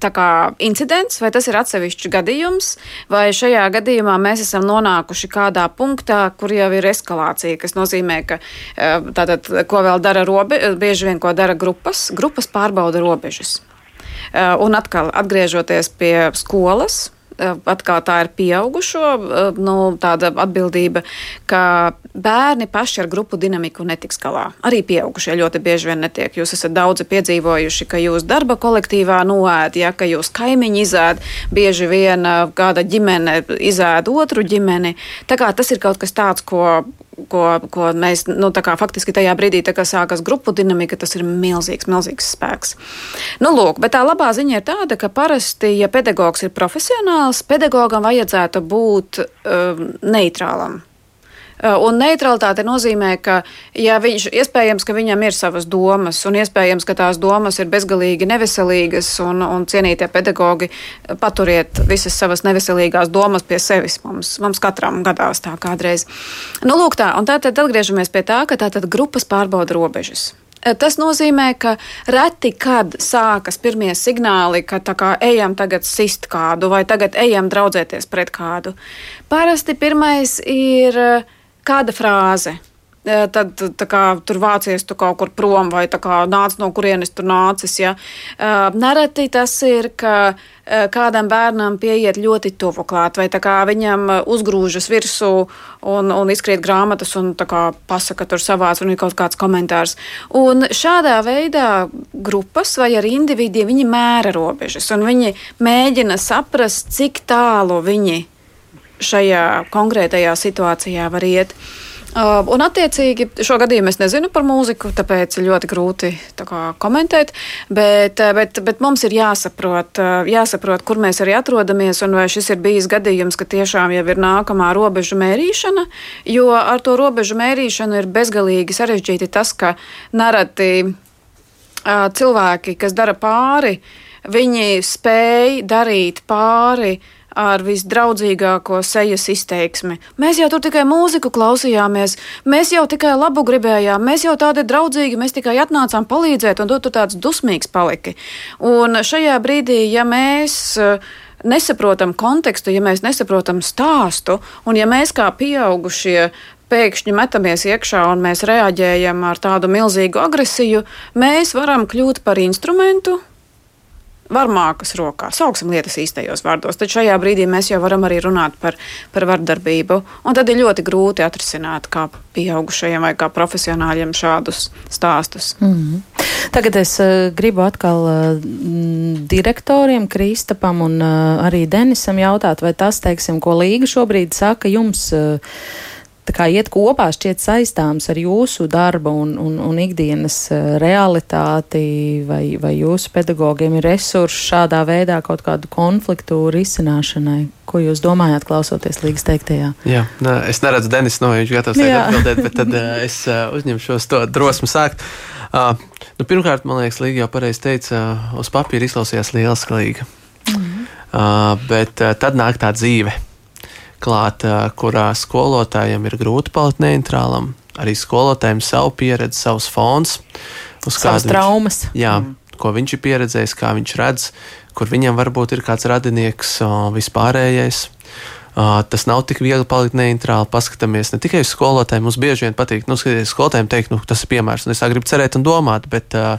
kā, incidents, vai tas ir atsevišķs gadījums, vai šajā gadījumā mēs esam nonākuši kādā punktā, kur jau ir eskalācija kas nozīmē, ka eh, tātad, ko vēl dara robežas, bieži vien ko dara grupas, grupas pārbauda robežas. Eh, un atkal atgriežoties pie skolas, eh, atkal tā ir pieaugušo nu, atbildība, ka bērni paši ar grupu dinamiku netiks galā. Arī pieaugušie ļoti bieži vien netiek. Jūs esat daudzi piedzīvojuši, ka jūs darba kolektīvā noēd, ja ka jūs kaimiņi izēd, bieži vien kāda ģimene izēd otru ģimeni. Tā kā tas ir kaut kas tāds, ko, ko, ko mēs nu, faktiski tajā brīdī, kad sākas grupu dinamika, tas ir milzīgs, milzīgs spēks. Nu, lūk, bet tā labā ziņa ir tāda, ka parasti, ja pedagogs ir profesionāls, pedagogam vajadzētu būt um, neitrālam. Uh, un neutralitāte nozīmē, ka ja viņš, iespējams, ka viņam ir savas domas, un iespējams, ka tās domas ir bezgalīgi neveselīgas, un, un cienītie pedagogi paturiet visas savas neveselīgās domas pie sevis. Mums, mums katram gadās tā kādreiz. Nu, lūk, tā, un tātad atgriežamies pie tā, ka tātad grupas pārbauda robežas. Uh, tas nozīmē, ka reti kad sākas pirmie signāli, ka tā kā ejam tagad sist kādu vai tagad ejam draudzēties pret kādu. Parasti pirmais ir kāda frāze. Tad kā, tur vācies tu kaut kur prom, vai kā, nāc no kurienes tur nācis. Ja. Nereti tas ir, ka kādam bērnam pieiet ļoti tuvu klāt, vai viņam uzgrūžas virsū un, un izkrīt grāmatas un kā, pasaka tur savāds un ir kaut kāds komentārs. Un šādā veidā grupas vai arī individi viņi mēra robežas un viņi mēģina saprast, cik tālu viņi šajā konkrētajā situācijā var iet. Uh, un, attiecīgi, šo gadījumu es nezinu par mūziku, tāpēc ļoti grūti tā kā, komentēt. Bet, uh, bet, bet mums ir jāsaprot, uh, jāsaprot, kur mēs arī atrodamies, un vai šis ir bijis gadījums, ka tiešām jau ir nākamā robežu mērīšana. Jo ar to robežu mērīšanu ir bezgalīgi sarežģīti tas, ka nereti uh, cilvēki, kas dara pāri, viņi spēj darīt pāri ar visdraudzīgāko sejas izteiksmi. Mēs jau tur tikai mūziku klausījāmies, mēs jau tikai labu gribējām, mēs jau tādi draudzīgi, mēs tikai atnācām palīdzēt, un tu tur tāds dusmīgs paliki. Un šajā brīdī, ja mēs uh, nesaprotam kontekstu, ja mēs nesaprotam stāstu, un ja mēs kā pieaugušie pēkšņi metamies iekšā un mēs reaģējam ar tādu milzīgu agresiju, mēs varam kļūt par instrumentu, varmākas rokā. Sauksim lietas īstajos vārdos. Tad šajā brīdī mēs jau varam arī runāt par, par vardarbību. Un tad ir ļoti grūti atrisināt kā pieaugušajiem vai kā profesionāļiem šādus stāstus. Mm -hmm. Tagad es uh, gribu atkal uh, direktoriem, Kristapam un uh, arī Denisam jautāt, vai tas, teiksim, ko Līga šobrīd saka jums. Uh, kā iet kopā, šķiet saistāms ar jūsu darbu un, un, un ikdienas eh, realitāti, vai, vai jūsu pedagogiem ir resursi šādā veidā kaut kādu konfliktu risināšanai? Ko jūs domājāt, klausoties līgas teiktajā? Jā, nā, es neredzu Denis, no viņš gatavs atbildēt, bet tad uh, es uh, uzņemšos to drosmu sākt. Uh, nu, pirmkārt, man liekas, Līga jau pareizi teica, uh, uz papīra izklausījās lieliska līga. Mm -hmm. uh, bet uh, tad nāk tā dzīve klāt, kurā skolotājiem ir grūti palikt neitrālam. Arī skolotājiem savu pieredzi, savs fons, uz kādas traumas. Viņš, jā, mm. ko viņš ir pieredzējis, kā viņš redz, kur viņam varbūt ir kāds radinieks vispārējais. Uh, tas nav tik viegli palikt neitrāli. Paskatāmies ne tikai uz skolotājiem. Mums bieži vien patīk, nu, skatīties skolotājiem, teikt, nu, tas ir piemērs, un es tā gribu cerēt un domāt, bet uh,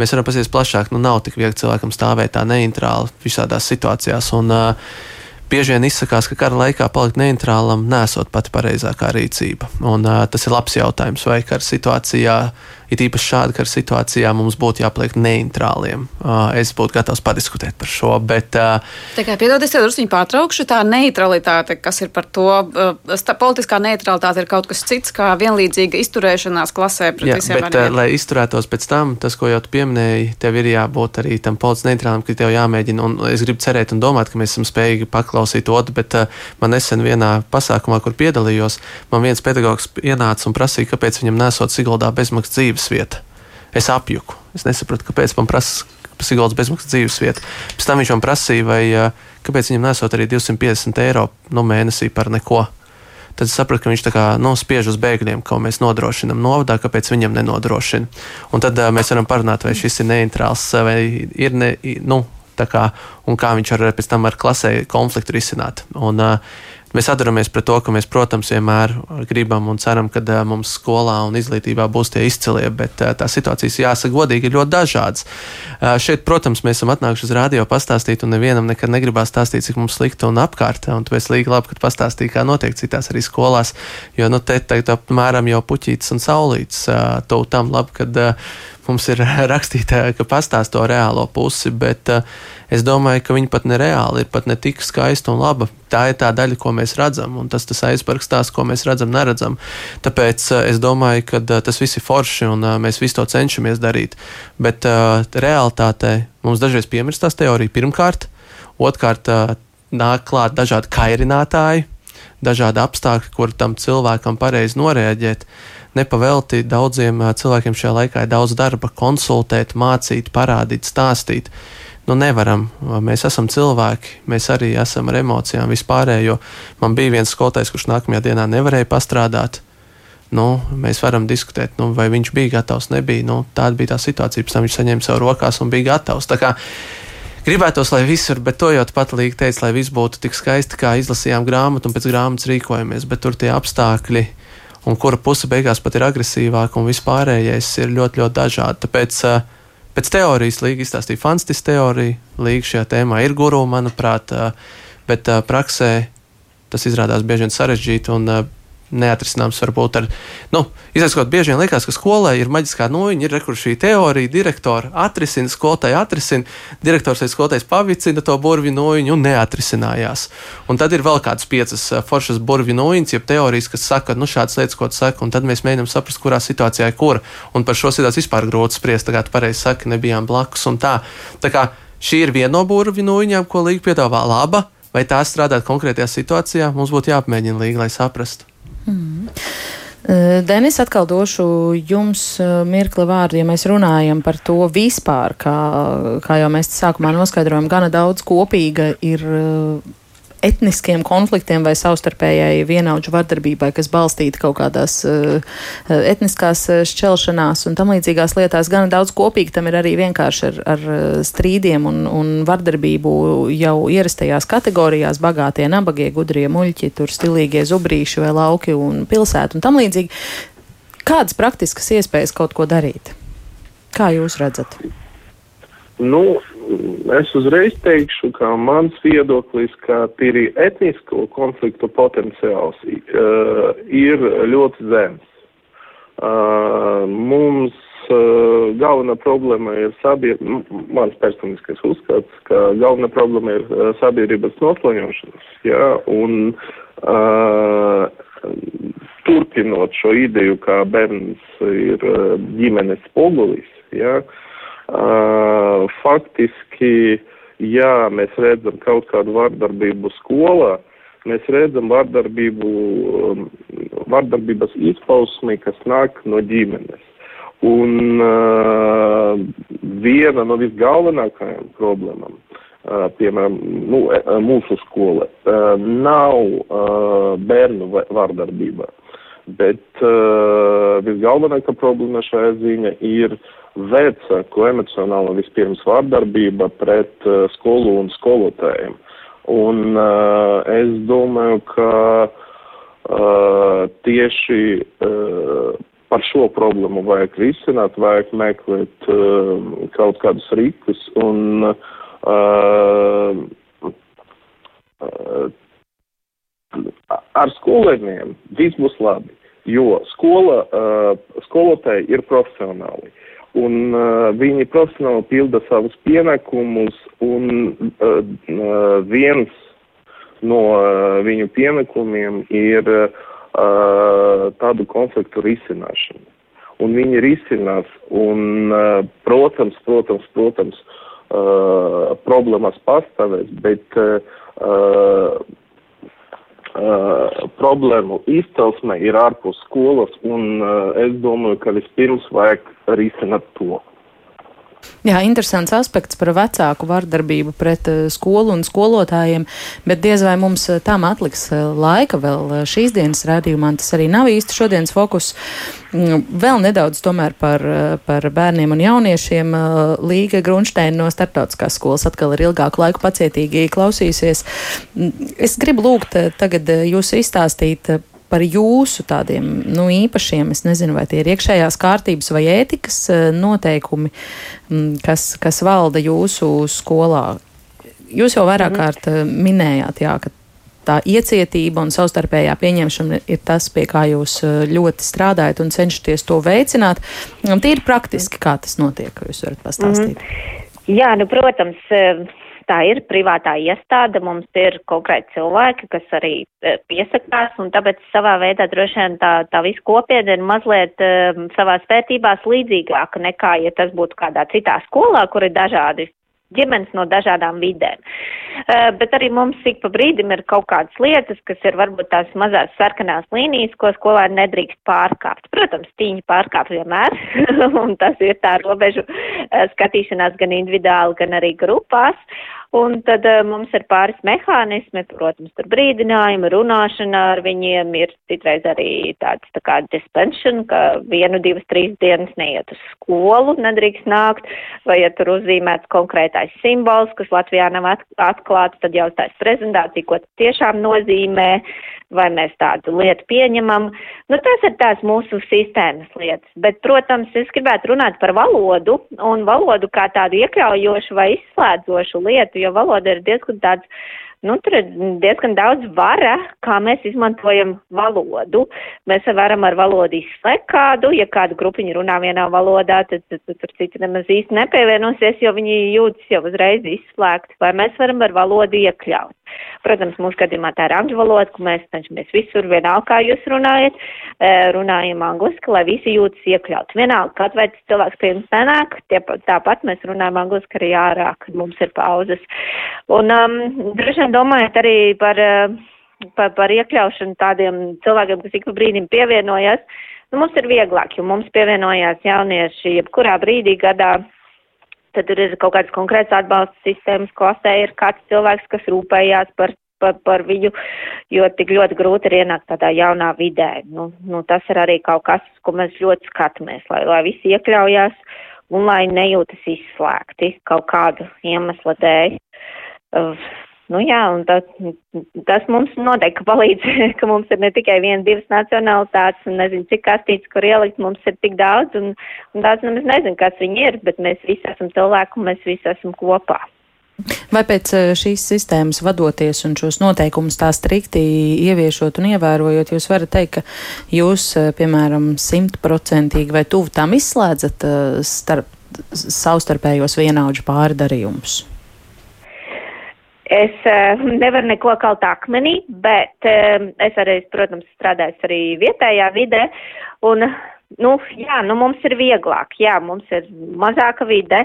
mēs varam pasies plašāk. Nu, nav tik viegli cilvēkam stāvēt tā neitrāli visādās situācijās. Un, uh, bieži vien izsakās, ka kara laikā palikt neitrālam nesot pati pareizākā rīcība. Un, uh, tas ir labs jautājums, vai kara situācijā it īpaši šāda kara situācijā mums būtu jāpaliek neitrāliem. Uh, es būtu gatavs padiskutēt par šo. Bet, uh, tā kā piedodies, tev drusku pārtraukšu, tā neutralitāte, kas ir par to, uh, politiskā neutralitāte ir kaut kas cits, kā vienlīdzīga izturēšanās klasē pret jā, visiem. Bet, uh, lai izturētos pēc tam, tas, ko jau tu pieminēji, tev ir jābūt arī tam politiski neitrālam, ka tev jāmēģina, un es gribu cerēt un domāt, ka mēs esam spējīgi paklausīt otru, bet man nesen vienā pasākumā, kur piedalījos, man viens pedagogs ienāca un prasīja, kāpēc viņam nesot Siguldā bezmaksas dzīves dzīves vieta. Es apjuku. Es nesapratu, kāpēc man prasa Siguldas bezmaksas dzīves vieta. Pēc tam viņš man prasīja, vai, kāpēc viņam nesot arī 250 eiro no mēnesī par neko. Tad es sapratu, ka viņš kā nu, spiež uz bēgļiem, ko mēs nodrošinām novadā, kāpēc viņam nenodrošina. Un tad uh, mēs varam parunāt, vai šis ir neitrāls vai ir ne, nu, kā, kā viņš var pēc tam ar klasē konfliktu risināt. Un, uh, Mēs atdaramies pret to, ka mēs, protams, vienmēr gribam un ceram, ka mums skolā un izglītībā būs tie izcilie, bet tās situācijas, jāsaka, godīgi ir ļoti dažādas. Šeit, protams, mēs esam atnākuši uz rādio pastāstīt, un nevienam nekad negribās stāstīt, cik mums slikti un apkārt. Un tu esi līdzi labi, ka pastāstīji, kā notiek citās arī skolās, jo nu, te tagad apmēram jau puķītis un saulītis to tam labi, kad mums ir rakstīta, ka pastāst to reālo pusi, bet uh, es domāju, ka viņi pat nereāli ir pat ne tik skaista un laba. Tā ir tā daļa, ko mēs redzam, un tas ir aizsparks tās, ko mēs redzam, neredzam. Tāpēc uh, es domāju, ka uh, tas viss ir forši un uh, mēs visu to cenšamies darīt. Bet uh, realitātē mums dažreiz piemirstās teorija pirmkārt, otrkārt uh, nāk klāt dažādi kairinātāji, dažādi apstākļi, kur tam cilvēkam pareizi noreaģēt. Nepavēlti daudziem cilvēkiem šajā laikā ir daudz darba, konsultēt, mācīt, parādīt, stāstīt. Nu, nevaram. Mēs esam cilvēki, mēs arī esam ar emocijām vispārējo. Man bija viens skolotājs, kurš nākamajā dienā nevarēja pastrādāt. Nu, mēs varam diskutēt, nu, vai viņš bija gatavs. Nebija. Nu, tāda bija tā situācija. Pēc tam viņš saņēma savu rokās un bija gatavs. Gribētos, lai visur, bet to jau pat līdzi teica, lai viss būtu tik skaisti, kā izlasījām grāmatu un pēc grāmatas rīkojamies. Bet tur tie apstākļi, un kura puse beigās pat ir agresīvāka un vispārējais, ir ļoti, ļoti dažādi. Tāpēc uh, Pēc teorijas Līga izstāstīja fantastisku teoriju. Līga šajā tēmā ir guru, manuprāt, bet praksē tas izrādās bieži vien sarežģīti un neatrisināms varbūt ar, nu, izaicinot bieži vien liekas, ka skolai ir maģiskā noviņa, ir rekur šī teorija, direktora atrisina, skolotāja atrisina, direktors vai skolotājs pavicina to burvju noņu un neatrisinājās. Un tad ir vēl kādas piecas foršas burvju noņas, jeb teorijas, kas saka, nu, šādas lietas, ko tu saki, un tad mēs mēģinām saprast, kurā situācijā ir kura. Un par šo situāciju vispār grūti spriest, tagad pareizi saka, nebijām blakus un tā. Tā kā šī ir viena no burvju noņām, ko Līga piedāvā laba, vai tā strādāt konkrētajā situācijā, mums būtu jāapmēģina Līga, lai saprastu. Mm. Denis, atkal došu jums eh, mirkli vārdu, ja mēs runājam par to vispār, kā, kā jau mēs sākumā noskaidrojam, gana daudz kopīga ir etniskiem konfliktiem vai savstarpējai vienaudžu vardarbībai, kas balstīta kaut kādās uh, etniskās šķelšanās un tam līdzīgās lietās. Gan daudz kopīgi tam ir arī vienkārši ar, ar strīdiem un, un vardarbību jau ierastajās kategorijās - bagātie, nabagie, gudrie muļķi, tur stilīgie zubrīši vai lauki un pilsēta un tam līdzīgi. Kādas praktiskas iespējas kaut ko darīt? Kā jūs redzat? Nu, es uzreiz teikšu, ka mans viedoklis, ka tīri etnisko konfliktu potenciāls uh, ir ļoti zems. Uh, mums uh, galvenā problēma ir sabiedrības, mans personiskais uzskats, ka galvenā problēma ir uh, sabiedrības noslaņošanas, jā, un uh, turpinot šo ideju, ka bērns ir uh, ģimenes spogulis, jā, uh, Uh, faktiski, ja mēs redzam kaut kādu vardarbību skolā, mēs redzam vardarbību, um, vardarbības izpausmi, kas nāk no ģimenes. Un uh, viena no visgalvenākajām problēmām, uh, piemēram, nu, mūsu skola, uh, nav uh, bērnu vardarbība, bet uh, visgalvenākā problēma šajā ziņā ir uh, vecāku emocionāla vispirms vārdarbība pret uh, skolu un skolotājiem. Un uh, es domāju, ka uh, tieši uh, par šo problēmu vajag risināt, vajag meklēt uh, kaut kādus rīkus un uh, uh, ar skolēniem viss būs labi, jo skola, uh, skolotāji ir profesionāli. Uh, un uh, viņi profesionāli pilda savus pienākumus, un uh, uh, viens no uh, viņu pienākumiem ir uh, tādu konfliktu risināšana. Un viņi risinās, un, uh, protams, protams, protams, uh, problēmas pastāvēs, bet uh, uh, problēmu izcelsme ir ārpus skolas, un uh, es domāju, ka vispirms vajag risināt to. Jā, interesants aspekts par vecāku vardarbību pret uh, skolu un skolotājiem, bet diez vai mums uh, tam atliks uh, laika vēl šīs dienas rādījumā. Tas arī nav īsti šodienas fokus. Mm, vēl nedaudz tomēr par, par bērniem un jauniešiem. Līga Grunšteina no starptautiskās skolas atkal ir ilgāku laiku pacietīgi klausījusies. Mm, es gribu lūgt tagad jūs izstāstīt par jūsu tādiem nu, īpašiem, es nezinu, vai tie ir iekšējās kārtības vai ētikas eh, noteikumi, mm, kas, kas valda jūsu skolā. Jūs jau vairāk mhm. kārt eh, minējāt, jā, ka tā iecietība un savstarpējā pieņemšana ir tas, pie kā jūs eh, ļoti strādājat un cenšaties to veicināt. Tīri praktiski, kā tas notiek, jūs varat pastāstīt. Mm -hmm. Jā, nu, protams, tā ir privātā iestāde, mums ir konkrēti cilvēki, kas arī e, piesakās, un tāpēc savā veidā droši vien tā, tā visa kopiena ir mazliet um, savās vērtībās līdzīgāka nekā, ja tas būtu kādā citā skolā, kur ir dažādi ģimenes no dažādām vidēm. Uh, bet arī mums ik pa brīdim ir kaut kādas lietas, kas ir varbūt tās mazās sarkanās līnijas, ko skolēni nedrīkst pārkāpt. Protams, tīņi pārkāpt vienmēr, un tas ir tā robežu uh, skatīšanās gan individuāli, gan arī grupās. Un tad uh, mums ir pāris mehānismi, protams, tur brīdinājumi, runāšana ar viņiem, ir citreiz arī tāds tā kā dispension, ka vienu, divas, trīs dienas neiet uz skolu, nedrīkst nākt, vai ja tur uzzīmēts konkrētais simbols, kas Latvijā nav atklāts, tad jau tās prezentācija, ko tiešām nozīmē, vai mēs tādu lietu pieņemam. Nu, tas ir tās mūsu sistēmas lietas. Bet, protams, es gribētu runāt par valodu un valodu kā tādu iekļaujošu vai izslēdzošu lietu, jo valoda ir diezgan tāds nu, tur ir diezgan daudz vara, kā mēs izmantojam valodu. Mēs varam ar valodu izslēgt kādu, ja kāda grupiņa runā vienā valodā, tad, tad, tad tur citi nemaz īsti nepievienosies, jo viņi jūtas jau uzreiz izslēgti, vai mēs varam ar valodu iekļaut. Protams, mūsu gadījumā tā ir angļu valoda, ka mēs cenšamies visur vienalga, kā jūs runājat, runājam angliski, lai visi jūtas iekļaut. Vienalga, kad vai tas cilvēks pie jums nenāk, tie, tāpat mēs runājam angliski arī ārā, kad mums ir pauzes. Un um, droši vien domājot arī par, par, par iekļaušanu tādiem cilvēkiem, kas ik pa brīdim pievienojas, nu, mums ir vieglāk, jo mums pievienojās jaunieši jebkurā brīdī gadā. Tad ir kaut kādas konkrētas atbalsta sistēmas, klasē ir kāds cilvēks, kas rūpējās par par, par viņu, jo tik ļoti grūti ir ienākt tādā jaunā vidē. Nu, nu, tas ir arī kaut kas, ko mēs ļoti skatāmies, lai, lai visi iekļaujās un lai nejūtas izslēgti kaut kādu iemeslu dēļ. Uh, Nu jā, un tas, tas mums noteikti palīdz, ka mums ir ne tikai viena, divas nacionālitātes un nezinu, cik kastītes, kur ielikt, mums ir tik daudz, un, un daudz nemaz nezinu, kas viņi ir, bet mēs visi esam cilvēki un mēs visi esam kopā. Vai pēc eh, šīs sistēmas vadoties un šos noteikumus tā strikti ieviešot un ievērojot, jūs varat teikt, ka jūs, eh, piemēram, simtprocentīgi vai tuvu tam izslēdzat eh, starp, savstarpējos vienaudžu pārdarījumus? Es uh, nevaru neko kaut akmenī, bet uh, es arī, protams, strādāju arī vietējā vidē. Un, nu, jā, nu mums ir vieglāk, jā, mums ir mazāka vide,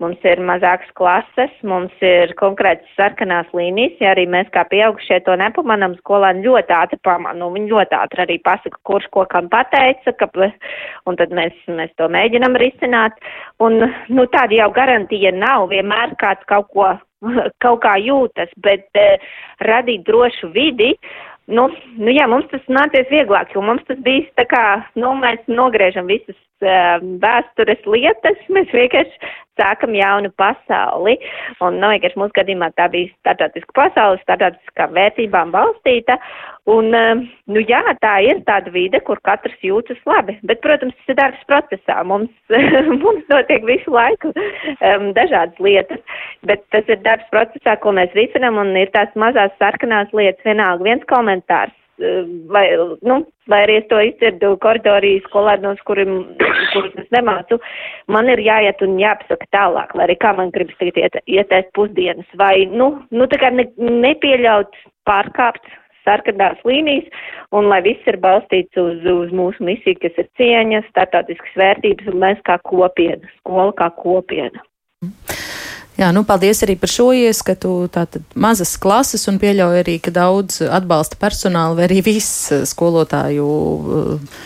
mums ir mazākas klases, mums ir konkrētas sarkanās līnijas, ja arī mēs kā pieaugušie to nepamanam, skolēni ļoti ātri pamanu, nu, viņi ļoti ātri arī pasaka, kurš ko kam pateica, ka, un tad mēs, mēs to mēģinam risināt. Un, nu, tāda jau garantija nav, vienmēr kāds kaut ko kaut kā jūtas, bet uh, radīt drošu vidi, nu, nu jā, mums tas nācies vieglāk, jo mums tas bijis tā kā, nu, mēs nogriežam visas uh, vēstures lietas, mēs vienkārši sākam jaunu pasauli. Un, nu, vienkārši mūsu gadījumā tā bija startautiska pasaule, startautiskām vērtībām balstīta. Un, um, nu jā, tā ir tāda vide, kur katrs jūtas labi. Bet, protams, tas ir darbs procesā. Mums, mums notiek visu laiku um, dažādas lietas, bet tas ir darbs procesā, ko mēs risinam, un ir tās mazās sarkanās lietas. Vienalga viens komentārs, vai, nu, lai arī es to izdzirdu koridorī skolēnos, kuriem, kurus es nemācu, man ir jāiet un jāpasaka tālāk, lai arī kā man gribas tagad iet, ietēst pusdienas, vai, nu, nu tā kā ne, nepieļaut pārkāpt sarkanās līnijas, un lai viss ir balstīts uz, uz mūsu misiju, kas ir cieņa, startautiskas vērtības, un mēs kā kopiena, skola kā kopiena. Jā, nu, paldies arī par šo ieskatu. Tātad mazas klases un pieļauju arī, ka daudz atbalsta personāla vai arī viss skolotāju. Uh,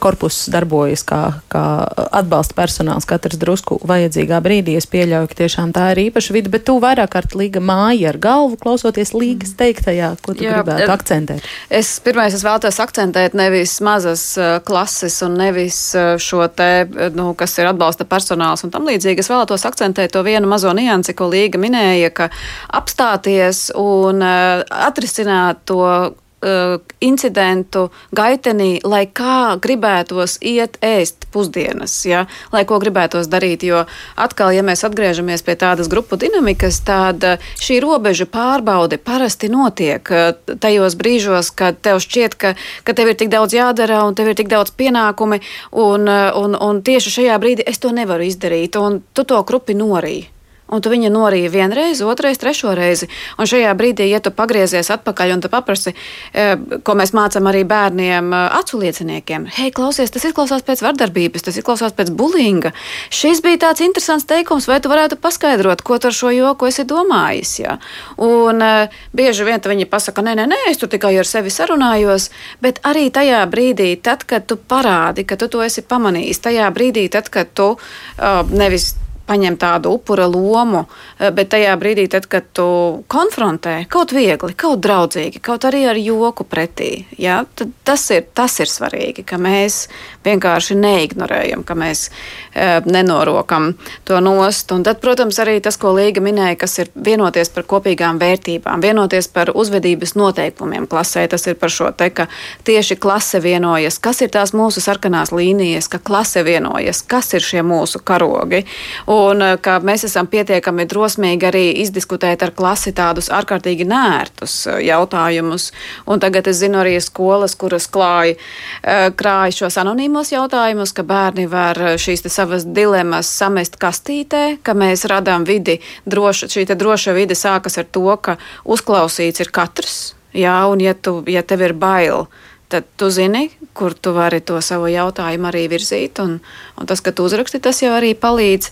korpus darbojas kā, kā atbalsta personāls, katrs drusku vajadzīgā brīdī. Es pieļauju, ka tiešām tā ir īpaša vide, bet tu vairāk kārt līga māja ar galvu, klausoties līgas teiktajā, ko tu Jā, gribētu akcentēt. Es pirmais es vēlētos akcentēt nevis mazas uh, klases un nevis uh, šo te, nu, kas ir atbalsta personāls un tam līdzīgi. Es vēlētos akcentēt to vienu mazo niansi, ko līga minēja, ka apstāties un atrisināt to incidentu gaitenī, lai kā gribētos iet ēst pusdienas, ja? lai ko gribētos darīt. Jo atkal, ja mēs atgriežamies pie tādas grupu dinamikas, tad šī robeža pārbaude parasti notiek uh, tajos brīžos, kad tev šķiet, ka, ka tev ir tik daudz jādara un tev ir tik daudz pienākumi, un, un, un tieši šajā brīdī es to nevaru izdarīt, un tu to grupi norīji un tu viņa norīja vienreiz, otrais, trešo reizi. Un šajā brīdī, ja tu pagriezies atpakaļ un tu paprasti, e, ko mēs mācām arī bērniem, e, acu lieciniekiem, hei, klausies, tas izklausās pēc vardarbības, tas izklausās pēc bulinga. Šis bija tāds interesants teikums, vai tu varētu paskaidrot, ko tu ar šo joku esi domājis. Ja? Un e, bieži vien viņi pasaka, nē, nē, nē, es tur tikai ar sevi sarunājos, bet arī tajā brīdī, tad, kad tu parādi, ka tu to esi pamanījis, tajā brīdī, tad, kad tu uh, nevis paņem tādu upura lomu, eh, bet tajā brīdī, tad, kad tu konfrontē kaut viegli, kaut draudzīgi, kaut arī ar joku pretī, ja, tas, ir, tas ir svarīgi, ka mēs vienkārši neignorējam, ka mēs e, nenorokam to nost. Un tad, protams, arī tas, ko Līga minēja, kas ir vienoties par kopīgām vērtībām, vienoties par uzvedības noteikumiem klasē. Tas ir par šo te, ka tieši klase vienojas, kas ir tās mūsu sarkanās līnijas, ka klase vienojas, kas ir šie mūsu karogi. Un e, ka mēs esam pietiekami drosmīgi arī izdiskutēt ar klasi tādus ārkārtīgi nērtus e, jautājumus. Un tagad es zinu arī skolas, kuras klāja, krāja šos anonīmos jautājumus, ka bērni var eh, šīs savas dilemmas samest kastītē, ka mēs radām vidi, droša, šī droša vide sākas ar to, ka uzklausīts ir katrs, jā, un ja, tu, ja tev ir bail, tad tu zini, kur tu vari to savu jautājumu arī virzīt, un, un tas, ka tu uzraksti, tas jau arī palīdz.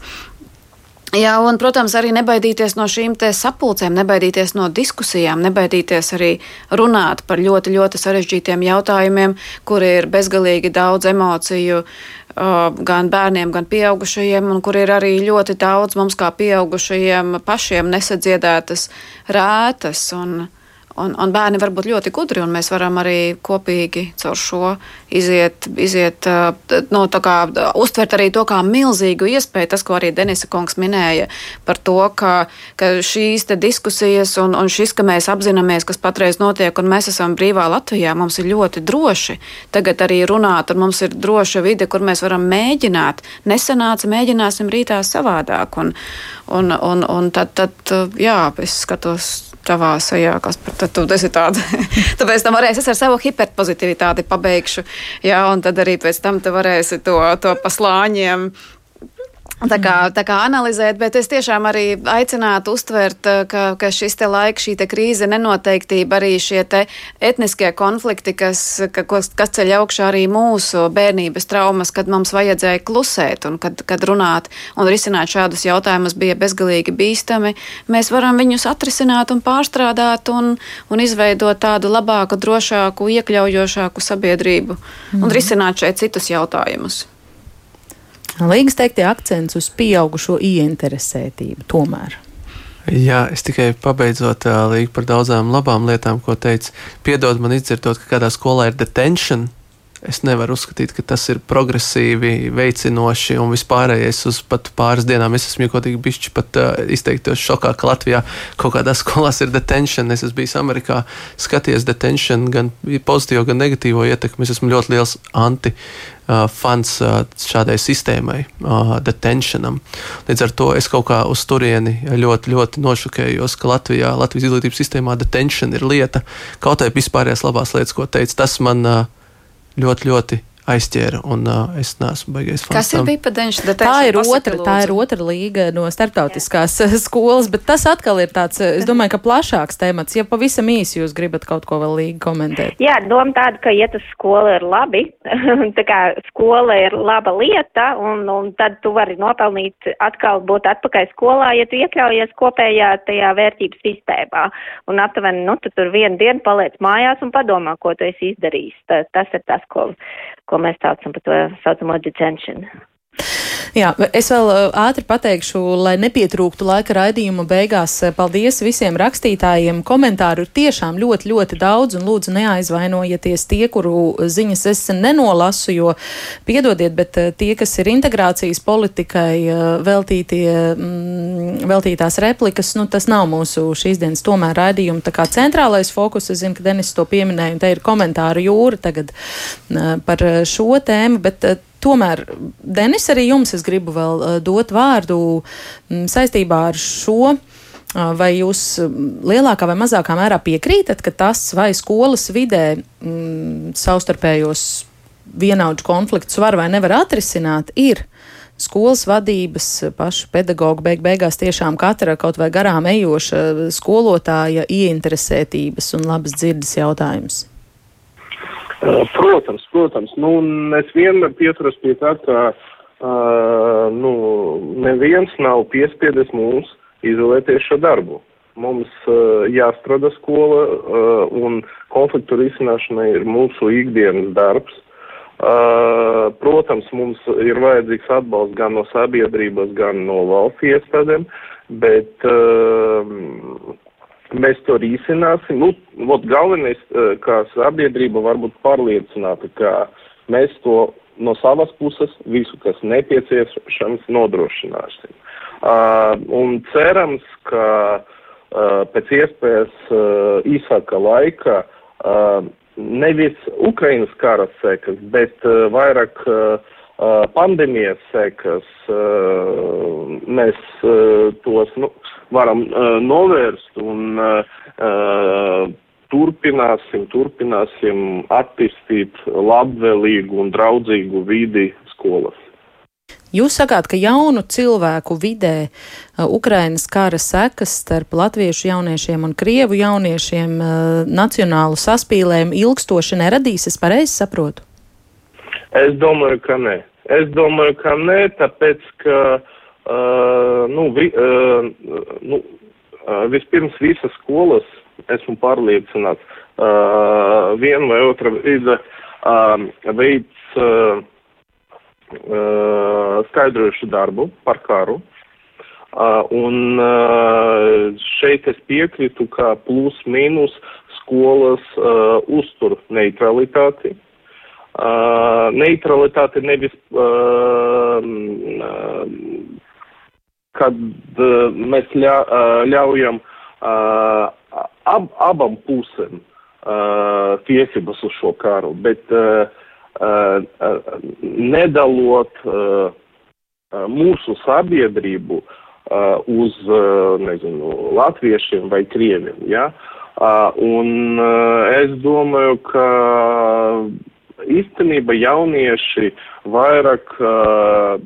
Jā, un, protams, arī nebaidīties no šīm sapulcēm, nebaidīties no diskusijām, nebaidīties arī runāt par ļoti, ļoti sarežģītiem jautājumiem, kur ir bezgalīgi daudz emociju gan bērniem, gan pieaugušajiem, un kur ir arī ļoti daudz mums kā pieaugušajiem pašiem nesadziedētas rētas. Un, Un, un bērni var būt ļoti gudri, un mēs varam arī kopīgi caur šo iziet, iziet no, kā, uztvert arī to kā milzīgu iespēju. Tas, ko arī Denisa kungs minēja par to, ka, ka šīs diskusijas un, un šis, ka mēs apzināmies, kas patreiz notiek, un mēs esam brīvā Latvijā, mums ir ļoti droši tagad arī runāt, un mums ir droša vide, kur mēs varam mēģināt. Nesanāca, mēģināsim rītā savādāk. Un, un, un, un tad, tad, jā, es skatos tavā sejā, kas tad tu esi tāda. Tāpēc tam varēsi, es ar savu hiperpozitivitāti pabeigšu, jā, un tad arī pēc tam tu varēsi to, to pa slāņiem Tā kā, tā kā analizēt, bet es tiešām arī aicinātu uztvert, eh, ka, ka šis te laiks, šī te krīze, nenoteiktība, arī šie te etniskie konflikti, kas, ka, kas ceļ augšā arī mūsu bērnības traumas, kad mums vajadzēja klusēt un kad, kad runāt un risināt šādus jautājumus bija bezgalīgi bīstami, mēs varam viņus atrisināt un pārstrādāt un, un izveidot tādu labāku, drošāku, iekļaujošāku sabiedrību mm. un risināt šeit citus jautājumus. Līgas teiktie akcents uz pieaugušo ieinteresētību tomēr. Jā, es tikai pabeidzot uh, par daudzām labām lietām, ko teicu. Piedod man izdzirdot, ka kādā skolā ir detention, Es nevaru uzskatīt, ka tas ir progresīvi, veicinoši un vispārējais. Uz pat pāris dienām es esmu godīgi bišķi pat uh, izteiktos šokā, ka Latvijā kaut kādā skolās ir detention. Es esmu bijis Amerikā, skaties detention gan pozitīvo, gan negatīvo ietekmi. Es esmu ļoti liels anti. Uh, fans uh, šādai sistēmai, uh, detentionam. Līdz ar to es kaut kā uz turieni ļoti, ļoti nošokējos, ka Latvijā, Latvijas izglītības sistēmā detention ir lieta, kaut arī vispārējās labās lietas, ko teica. Tas man uh, ļoti, ļoti aizķēra, un uh, es neesmu baigājis fans. Kas ir bija padeņš? Tā ir otra, lūdzu. tā ir otra līga no starptautiskās skolas, bet tas atkal ir tāds, es domāju, ka plašāks temats. Ja pavisam īsi jūs gribat kaut ko vēl līgi komentēt. Jā, doma tāda, ka ja tas skola ir labi, tā kā skola ir laba lieta, un, un tad tu vari nopelnīt atkal būt atpakaļ skolā, ja tu iekļaujies kopējā tajā vērtības sistēmā. Un aptuveni, nu, tu tur vienu dienu paliec mājās un padomā, ko tu esi izdarījis. Tā, tas ir tas, ko, ko ko mēs saucam par to saucamo detention. Jā, es vēl uh, ātri pateikšu, lai nepietrūktu laika raidījuma beigās. Uh, paldies visiem rakstītājiem. Komentāru ir tiešām ļoti, ļoti daudz, un lūdzu neaizvainojieties tie, kuru ziņas es nenolasu, jo piedodiet, bet uh, tie, kas ir integrācijas politikai veltītie, mm, veltītās replikas, nu tas nav mūsu šīs dienas tomēr raidījuma. Tā kā centrālais fokus, es zinu, ka Denis to pieminēja, un te ir komentāru jūra tagad par šo tēmu, bet Tomēr, Denis, arī jums es gribu vēl uh, dot vārdu m, saistībā ar šo. Uh, vai jūs lielākā vai mazākā mērā piekrītat, ka tas vai skolas vidē m, savstarpējos vienaudžu konfliktus var vai nevar atrisināt, ir skolas vadības, pašu pedagoģu beig beigās tiešām katra kaut vai garām ejoša skolotāja ieinteresētības un labas dzirdes jautājums? Protams, protams. Nu, es vienmēr pieturos pie tā, ka uh, nu, neviens nav piespiedis mums izolēties šo darbu. Mums uh, jāstrādā skola uh, un konfliktu risināšana ir mūsu ikdienas darbs. Uh, protams, mums ir vajadzīgs atbalsts gan no sabiedrības, gan no valsts iestādēm, bet uh, mēs to risināsim. Nu, ot, galvenais, eh, kā sabiedrība var būt pārliecināta, ka mēs to no savas puses visu, kas nepieciešams, nodrošināsim. Uh, un cerams, ka uh, pēc iespējas uh, īsāka laika uh, nevis Ukrainas kara sekas, bet uh, vairāk uh, pandēmijas sekas, mēs tos nu, varam novērst un turpināsim, turpināsim attīstīt labvēlīgu un draudzīgu vidi skolas. Jūs sakāt, ka jaunu cilvēku vidē Ukrainas kara sekas starp latviešu jauniešiem un krievu jauniešiem nacionālu saspīlējumu ilgstoši neradīs, es pareizi saprotu? Es domāju, ka nē. Es domāju, ka nē, tāpēc, ka uh, nu, vi, uh, nu, uh, vispirms visas skolas, esmu pārliecināts, viena vai otra uh, veids skaidrojušu darbu par karu. Un šeit es piekrītu, ka plus mīnus skolas uztur neutralitāti. Uh, neutralitāte nevis, uh, kad uh, mēs ļa, uh, ļaujam uh, ab, abam pusēm uh, tiesības uz šo karu, bet uh, uh, nedalot uh, mūsu sabiedrību uh, uz, uh, nezinu, latviešiem vai krieviem, ja? Uh, un uh, es domāju, ka īstenībā jaunieši vairāk uh,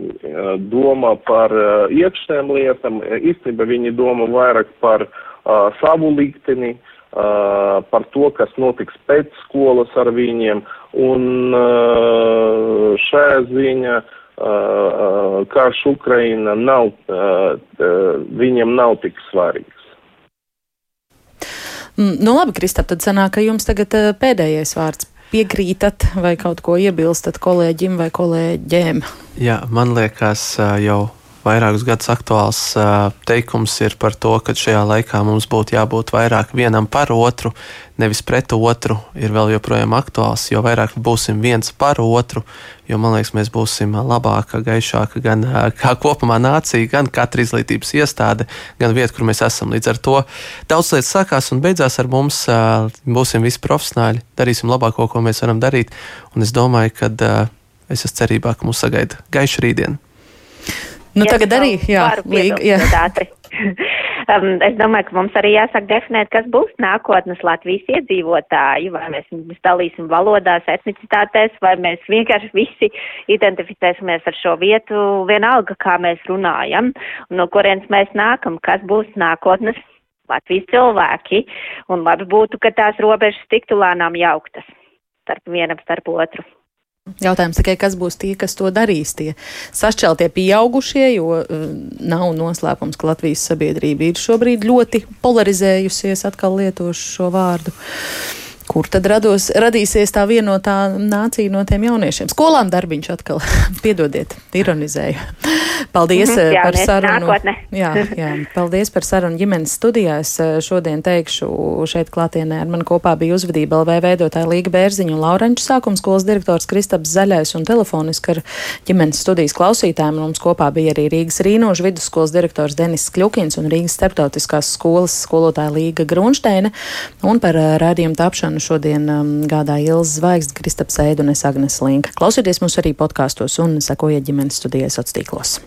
domā par uh, iekšējām lietām, īstenībā viņi domā vairāk par uh, savu likteni, uh, par to, kas notiks pēc skolas ar viņiem, un uh, šajā ziņā uh, karš Ukraina nav, uh, viņiem nav tik svarīgs. Mm, nu, labi, Kristap, tad sanāk, ka jums tagad pēdējais vārds piekrītat vai kaut ko iebilstat kolēģim vai kolēģiem? Jā, man liekas, jau vairākus gadus aktuāls teikums ir par to, ka šajā laikā mums būtu jābūt vairāk vienam par otru, nevis pret otru, ir vēl joprojām aktuāls. Jo vairāk būsim viens par otru, jo man liekas, mēs būsim labāka, gaišāka gan kā kopumā nācija, gan katra izglītības iestāde, gan vieta, kur mēs esam. Līdz ar to daudz lietas sākās un beidzās ar mums. Būsim visi profesionāļi, darīsim labāko, ko mēs varam darīt. Un es domāju, ka es esmu cerībā, ka mūs sagaida gaiša rītdiena. Nu, ja tagad arī, jā, līga, jā. um, es domāju, ka mums arī jāsāk definēt, kas būs nākotnes Latvijas iedzīvotāji, vai mēs viņus dalīsim valodās, etnicitātēs, vai mēs vienkārši visi identificēsimies ar šo vietu, vienalga, kā mēs runājam, un no kurienes mēs nākam, kas būs nākotnes Latvijas cilvēki, un labi būtu, ka tās robežas tiktu lēnām jauktas starp vienam, starp otru. Jautājums tikai, kas būs tie, kas to darīs, tie sašķeltie pieaugušie, jo uh, nav noslēpums, ka Latvijas sabiedrība ir šobrīd ļoti polarizējusies, atkal lietošu šo vārdu. Uh, kur tad rados, radīsies tā vienotā nācija no tiem jauniešiem. Skolām darbiņš atkal, piedodiet, ironizēju. Paldies mhm, jā, par sarunu. Nākotne. Jā, jā, paldies par sarunu ģimenes studijā. Es eh, šodien teikšu šeit klātienē ar mani kopā bija uzvedība LV veidotāja Līga Bērziņa un Laurenču sākums skolas direktors Kristaps Zaļais un telefoniski ar ģimenes studijas klausītājiem. Mums kopā bija arī Rīgas Rīnožu vidusskolas direktors Denis Kļukins un Rīgas starptautiskās skolas skolotāja Līga Grunšteina un par eh, rādījumu tapšanu šodien um, gādāja Ilza Zvaigznes, Kristaps Ēdu un es Agnes Linka. Klausieties mūs arī podkāstos un sekojiet ģimenes studijas sociālos tīklos.